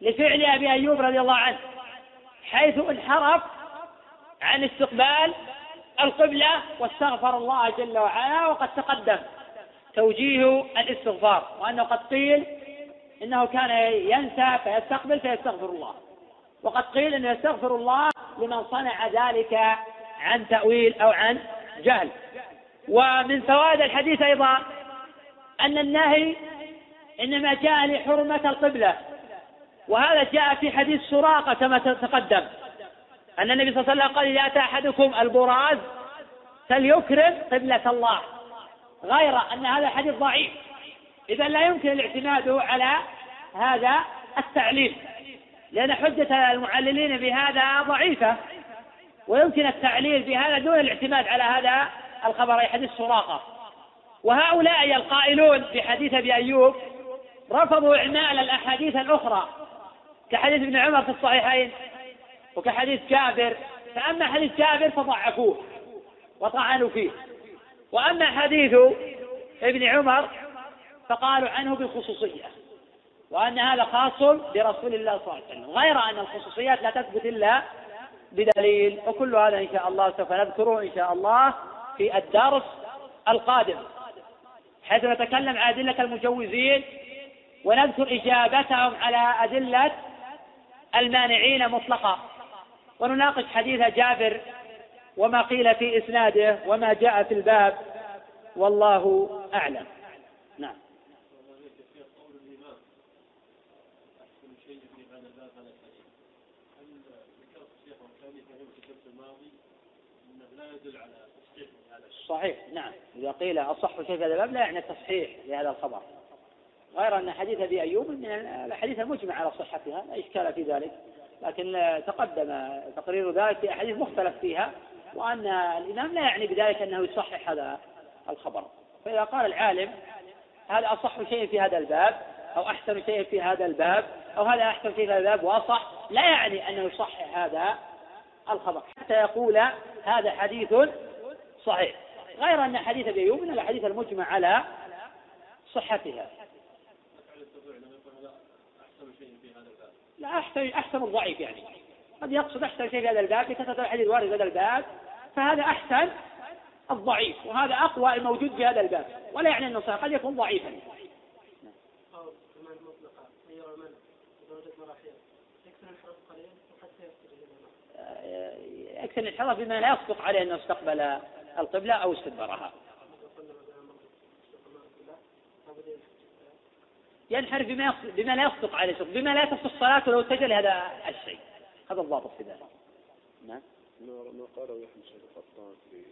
لفعل أبي أيوب رضي الله عنه حيث انحرف عن استقبال القبلة واستغفر الله جل وعلا وقد تقدم توجيه الاستغفار وأنه قد قيل إنه كان ينسى فيستقبل فيستغفر الله وقد قيل أنه يستغفر الله لمن صنع ذلك عن تأويل أو عن جهل. ومن فوائد الحديث أيضا أن النهي إنما جاء لحرمة القبلة وهذا جاء في حديث سراقة كما تقدم. أن النبي صلى الله عليه وسلم قال إذا أتى أحدكم البراز فليكرم قبلة الله غير أن هذا حديث ضعيف. إذا لا يمكن الاعتماد على هذا التعليل لأن حجة المعللين بهذا ضعيفة ويمكن التعليل بهذا دون الاعتماد على هذا الخبر أي حديث سراقة. وهؤلاء القائلون بحديث أبي أيوب رفضوا إعمال الأحاديث الأخرى كحديث ابن عمر في الصحيحين وكحديث جابر فأما حديث جابر فضعفوه وطعنوا فيه. وأما حديث ابن عمر فقالوا عنه بالخصوصية وأن هذا خاص برسول الله صلى الله عليه وسلم غير أن الخصوصيات لا تثبت إلا بدليل وكل هذا إن شاء الله سوف نذكره إن شاء الله في الدرس القادم. حيث نتكلم عن أدلة المجوزين ونذكر إجابتهم على أدلة المانعين مطلقا. ونناقش حديث جابر وما قيل في إسناده وما جاء في الباب. والله أعلم. نعم. صحيح نعم. إذا قيل أصح شيء في هذا الباب لا يعني التصحيح لهذا الخبر. غير أن حديث أبي أيوب من الأحاديث المجمع على صحتها لا إشكال في ذلك. لكن تقدم تقرير ذلك في أحاديث مختلف فيها وأن الإمام لا يعني بذلك أنه يصحح هذا الخبر. فإذا قال العالم هذا أصح شيء في هذا الباب؟ أو أحسن شيء في هذا الباب؟ أو هذا أحسن شيء في هذا الباب؟ وأصح؟ لا يعني أنه يصحح هذا الخبر. حتى يقول هذا حديث صحيح. غير أن حديث أبي أيوب من الأحاديث المجمع على صحتها. لا أحسن أحسن الضعيف يعني. قد يقصد أحسن شيء في هذا الباب كثرة الحديث الوارد في هذا الباب. فهذا أحسن الضعيف وهذا أقوى الموجود في هذا الباب. ولا يعني أنه قد يكون ضعيفا. يكثر الانحراف بما لا يصدق عليه أنه استقبل القبلة أو استدبرها ينحرف بما بما لا يصدق عليه بما لا تصح صلاته لو اتجه لهذا الشيء. هذا الضابط في ذلك. نعم. ما قاله يحيى بن القطان في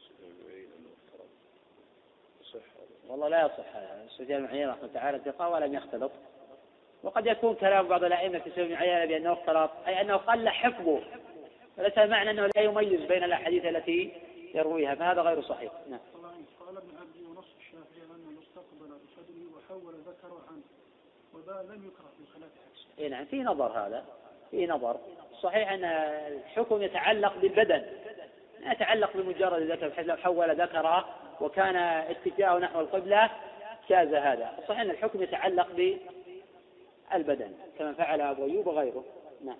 سفيان أنه افترض يصح والله لا يصح. سفيان عيينه رحمه تعالى ثقة ولم يختلط. وقد يكون كلام بعض الأئمة في سفيان عيينه بأنه اختلط أي أنه قل حفظه. وليس معنى أنه لا يميز بين الأحاديث التي يرويها فهذا غير صحيح. نعم. قال ابن عبدي ونص الشافعي انه استقبل بصدره وحول ذكره عنه وذا لم يكره في خلاف عكسه. اي نعم في نظر هذا في نظر. صحيح أن الحكم يتعلق بالبدن لا يتعلق بمجرد الذكر بحيث لو حول ذكره وكان اتجاهه نحو القبلة جاز هذا. صحيح أن الحكم يتعلق بالبدن كما فعل أبو أيوب وغيره. نعم.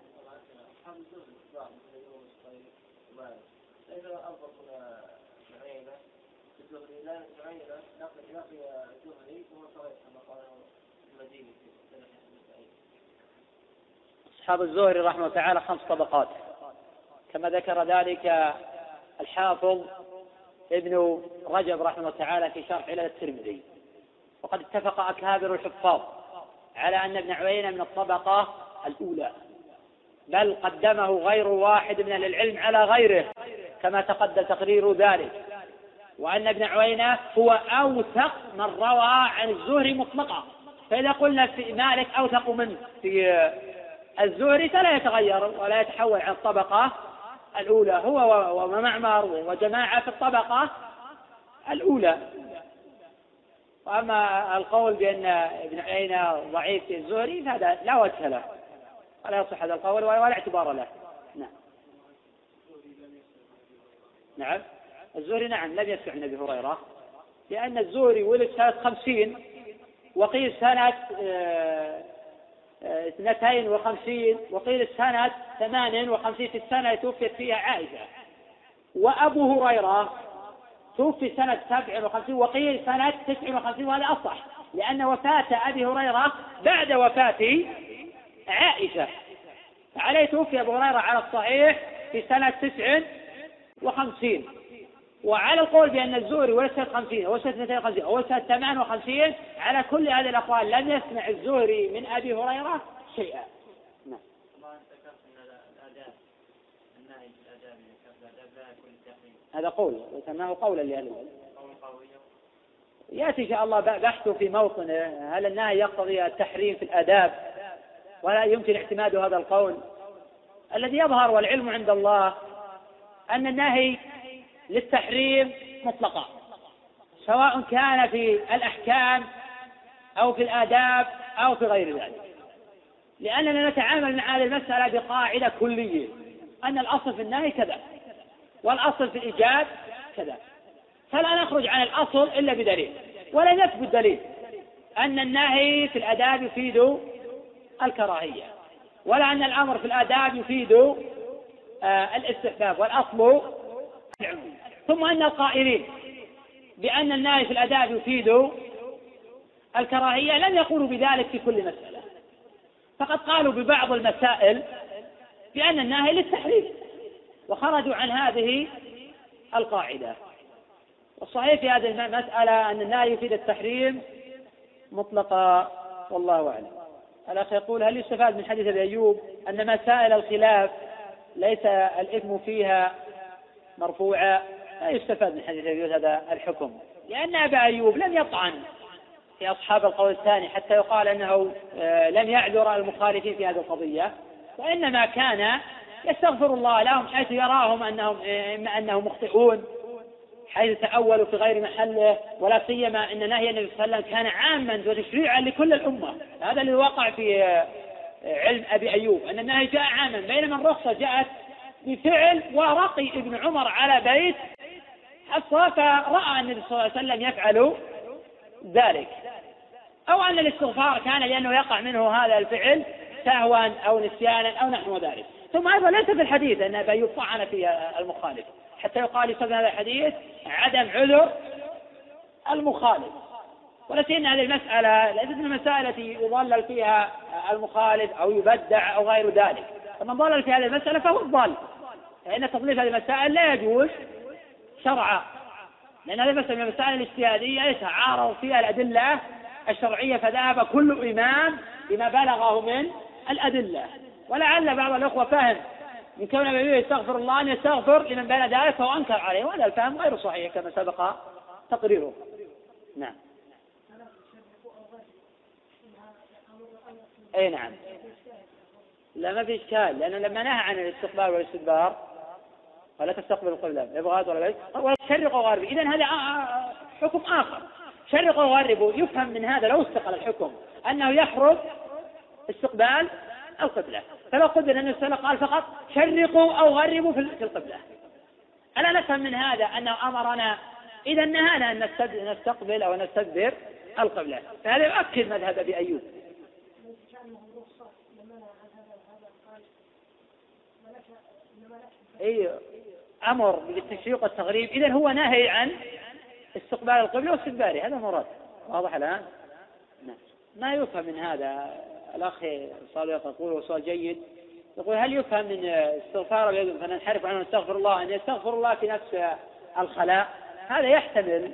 أصحاب الزهري رحمه الله تعالى خمس طبقات. كما ذكر ذلك الحافظ ابن رجب رحمه الله تعالى في شرح علل الترمذي. وقد اتفق أكابر الحفاظ على أن ابن عيينة من الطبقة الأولى. بل قدمه غير واحد من أهل العلم على غيره كما تقدم تقرير ذلك. وأن ابن عوينة هو أوثق من روى عن الزهري مطلقا. فإذا قلنا في مالك أوثق منه في الزهري فلا يتغير ولا يتحول عن الطبقة الأولى. هو ومعمر وجماعة في الطبقة الأولى. وأما القول بأن ابن عيينة ضعيف في الزهري فهذا لا وجه له. ولا يصح هذا القول ولا اعتبار له. نعم. نعم. الزهري نعم لم يسمع عن ابي هريرة لأن الزهري ولد سنة خمسين وقيل سنة آه، آه، اثنتين وخمسين وقيل سنة ثمان وخمسين في السنة توفيت فيها عائشة. وأبو هريرة توفي سنة سبع وخمسين وقيل سنة تسع وخمسين وهذا أصح لأن وفاة أبي هريرة بعد وفاة عائشة. عليه توفي أبو هريرة على الصحيح في سنة تسع وخمسين. وعلى القول بأن الزهري ولد سنة 50 أو سنة 52 أو سنة 58 على كل هذه الأقوال لم يسمع الزهري من أبي هريرة شيئا. نعم. هذا قول وسماه قولا لأهل العلم. يأتي إن شاء الله بحثه في موطنه هل النهي يقتضي التحريم في الآداب؟ ولا يمكن اعتماد هذا القول؟ الذي يظهر والعلم عند الله أن النهي للتحريم مطلقا سواء كان في الأحكام أو في الآداب أو في غير ذلك. لأننا نتعامل مع هذه المسألة بقاعدة كلية أن الأصل في النهي كذا والأصل في الإيجاب كذا. فلا نخرج عن الأصل إلا بدليل ولم يثبت دليل أن النهي في الآداب يفيد الكراهية ولا أن الأمر في الآداب يفيد آه الاستحباب. والأصل ثم أن القائلين بأن النهي في الآداب يفيد الكراهية لم يقولوا بذلك في كل مسألة. فقد قالوا ببعض المسائل بأن النهي للتحريم وخرجوا عن هذه القاعدة. والصحيح في هذه المسألة أن النهي يفيد التحريم مطلقا والله أعلم. الأخ يقول هل يستفاد من حديث أبي أيوب أن مسائل الخلاف ليس الإثم فيها مرفوعا لا يستفاد من حديث أبي هذا الحكم. لأن أبا أيوب لم يطعن في أصحاب القول الثاني حتى يقال أنه آه، لم يعذر المخالفين في هذه القضية وإنما كان يستغفر الله لهم حيث يراهم أنهم إما أنهم مخطئون حيث تأولوا في غير محله ولا سيما أن نهي النبي صلى الله عليه وسلم كان عاما وتشريعا لكل الأمة. هذا اللي وقع في آه، علم أبي أيوب أن النهي جاء عاما بينما الرخصة جاءت بفعل ورقي ابن عمر على بيت حصى فرأى النبي صلى الله عليه وسلم يفعل ذلك. أو أن الاستغفار كان لأنه يقع منه هذا الفعل سهوا أو نسيانا أو نحو ذلك. ثم أيضا ليس في الحديث أن أيوب طعن في المخالف حتى يقال يسمى هذا الحديث عدم عذر المخالف. ولكن هذه المسألة ليست من المسائل التي يضلل فيها المخالف أو يبدع أو غير ذلك. فمن ضلل في هذه المسألة فهو الضال. فإن تضليل هذه المسائل لا يجوز شرعا. لأن هذه المسألة من المسائل الاجتهادية يتعارض فيها الأدلة الشرعية فذهب كل إمام بما بلغه من الأدلة. ولعل بعض الأخوة فهم من كون النبي يستغفر الله أن يستغفر لمن بين ذلك فهو أنكر عليه وهذا الفهم غير صحيح كما سبق تقريره. نعم. أي نعم. لا ما في إشكال لأنه لما نهى عن الاستقبال والاستدبار ولا تستقبل القبله يبغى ولا ليس ولا تشرق وغرب اذا هذا حكم آخر. شرق وغرب يفهم من هذا لو استقل الحكم أنه يحرم استقبال القبلة. فلو قدر أن السلف قال فقط شرقوا أو غربوا في القبلة. ألا نفهم من هذا أنه أمرنا؟ إذا نهانا أن نستقبل أو نستدبر القبلة. فهذا يؤكد مذهب أبي أيوب. أي أمر بالتشريق والتغريب. إذا هو ناهي عن استقبال القبلة واستدباره. هذا مراد. واضح الآن؟ نعم. ما يفهم من هذا؟ الأخ صالح يقول وسؤال جيد. يقول هل يفهم من استغفار فننحرف عنه نستغفر الله أن يستغفر الله في نفس الخلاء. هذا يحتمل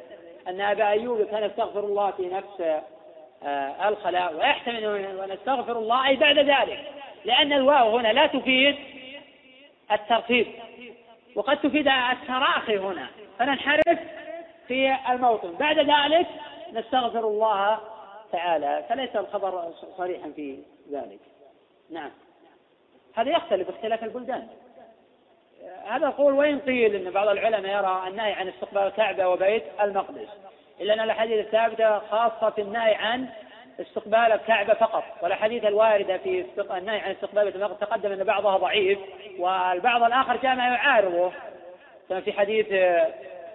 أن أبا أيوب كان يستغفر الله في نفس آه، الخلاء. ويحتمل أن نستغفر الله أي بعد ذلك. لأن الواو هنا لا تفيد الترتيب. وقد تفيد التراخي هنا. فننحرف في الموطن. بعد ذلك نستغفر الله تعالى. فليس الخبر صريحا في ذلك. نعم. هذا يختلف باختلاف البلدان. هذا القول وين قيل إن بعض العلماء يرى النهي عن استقبال الكعبه وبيت المقدس؟ إلا أن الأحاديث الثابتة خاصة في النهي عن استقبال الكعبة فقط والأحاديث الواردة في النهي عن استقبال بيت المقدس تقدم أن بعضها ضعيف والبعض الآخر جاء ما يعارضه. كما في حديث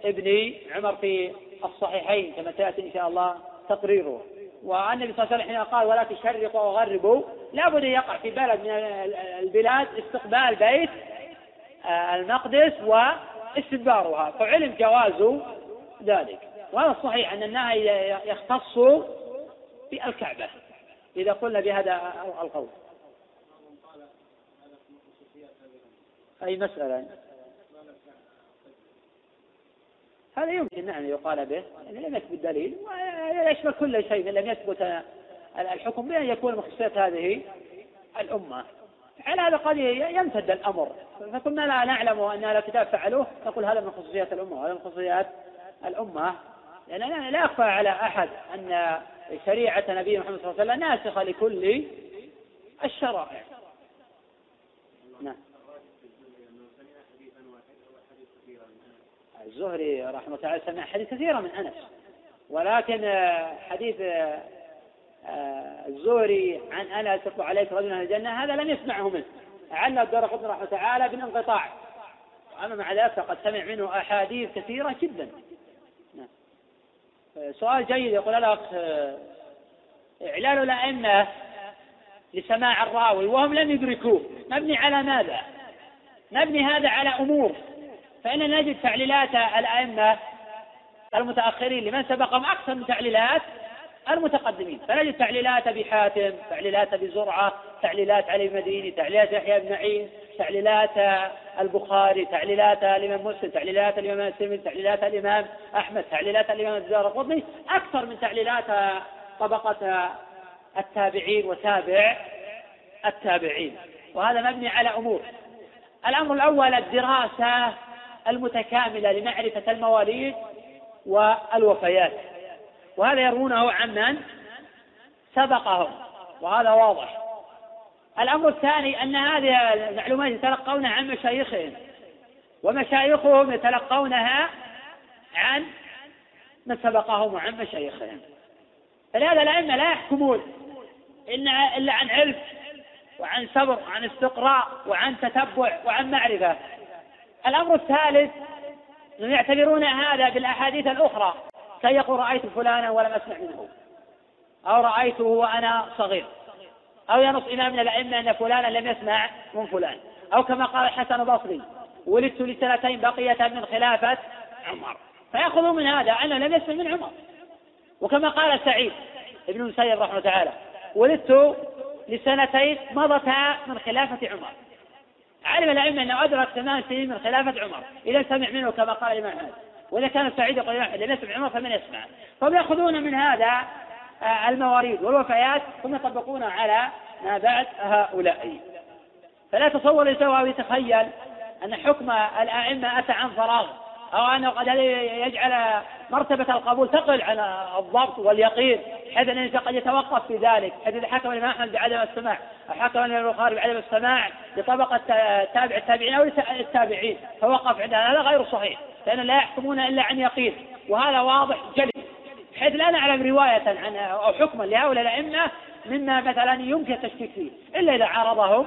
ابن عمر في الصحيحين كما سيأتي إن شاء الله تقريره. والنبي صلى الله عليه وسلم حين قال ولا تشرقوا وغربوا لابد أن يقع في بلد من البلاد استقبال بيت آه، المقدس واستدبارها. فعلم جواز ذلك. وهذا الصحيح أن النهي يختص بالكعبه إذا قلنا بهذا القول. أي مسألة؟ هذا يمكن نعم يقال به يعني لم يثبت دليل ويشمل كل شيء لم يثبت الحكم بأن يكون مخصوصات هذه الأمة. على هذا قد يمتد الأمر. فكنا لا نعلم أن أهل الكتاب فعلوه نقول هذا من خصوصيات الأمة وهذا من خصوصيات الأمة. لأن لا يخفى على أحد أن شريعة نبي محمد صلى الله عليه وسلم ناسخة لكل الشرائع. نعم. الزهري رحمه الله تعالى سمع حديث كثيرة من أنس ولكن حديث آه، الزهري عن أنس يطلع عليك رجل من الجنة هذا لم يسمعه منه. علّ الدار قطن رحمه تعالى بالانقطاع أما مع ذلك فقد سمع منه أحاديث كثيرة جدا. سؤال جيد يقول الأخ إعلان الأئمة لسماع الراوي وهم لم يدركوه مبني على ماذا؟ مبني هذا على أمور فإننا نجد تعليلات الأئمة المتأخرين لمن سبقهم أكثر من تعليلات المتقدمين فنجد تعليلات أبي حاتم تعليلات أبي زرعة تعليلات علي المديني تعليلات يحيى بن معين تعليلات البخاري تعليلات الإمام مسلم تعليلات الإمام الترمذي تعليلات الإمام أحمد تعليلات الإمام الدار القطني أكثر من تعليلات طبقة التابعين وتابع التابعين. وهذا مبني على أمور. الأمر الأول الدراسة المتكاملة لمعرفة المواليد والوفيات. وهذا يروونه عمن سبقهم. وهذا واضح. الأمر الثاني أن هذه المعلومات يتلقونها عن مشايخهم ومشايخهم يتلقونها عن من سبقهم وعن مشايخهم. فلهذا الأئمة لا يحكمون إن إلا عن علم وعن صبر وعن استقراء وعن تتبع وعن معرفة. الأمر الثالث أنهم يعتبرون هذا بالأحاديث الأخرى كي يقول رأيت فلانا ولم أسمع منه أو رأيته وأنا صغير. أو ينص إمام من الأئمة أن فلانا لم يسمع من فلان. أو كما قال الحسن البصري ولدت لسنتين بقية من خلافة عمر. فيأخذون من هذا أنه لم يسمع من عمر. وكما قال سعيد ابن المسيب رحمه تعالى ولدت لسنتين مضتا من خلافة عمر. علم الأئمة أنه أدرك ثمان سنين من خلافة عمر. إذا سمع منه كما قال الإمام أحمد. وإذا كان سعيد يقول لم يسمع عمر فمن يسمع؟ فهم يأخذون من هذا آه، المواريد والوفيات ثم يطبقونها على ما بعد هؤلاء. فلا تصور الإنسان أو يتخيل أن حكم الأئمة أتى عن فراغ أو أنه قد يجعل مرتبة القبول تقل عن الضبط واليقين حيث أن قد يتوقف في ذلك حيث إذا حكم الإمام أحمد بعدم السماع أو حكم الإمام البخاري بعدم السماع لطبقة تابع التابعين أو التابعين فوقف عند هذا غير صحيح لأن لا يحكمون إلا عن يقين وهذا واضح جلي. حيث لا نعلم رواية عن أو حكما لهؤلاء الأئمة مما مثلا يمكن التشكيك فيه إلا إذا عارضهم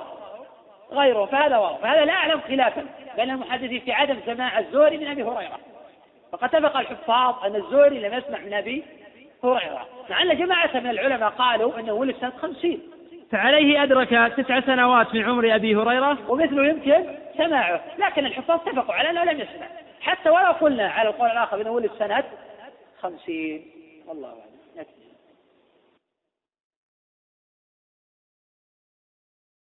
غيره فهذا واضح. فهذا لا أعلم خلافا بين المحدثين في عدم سماع الزهري من أبي هريرة. فقد اتفق الحفاظ أن الزهري لم يسمع من أبي هريرة. مع أن جماعة من العلماء قالوا أنه ولد سنة خمسين. فعليه أدرك تسع سنوات من عمر أبي هريرة؟ ومثله يمكن سماعه. لكن الحفاظ اتفقوا على أنه لم يسمع. حتى ولو قلنا على القول الآخر أنه ولد سنة خمسين. والله أعلم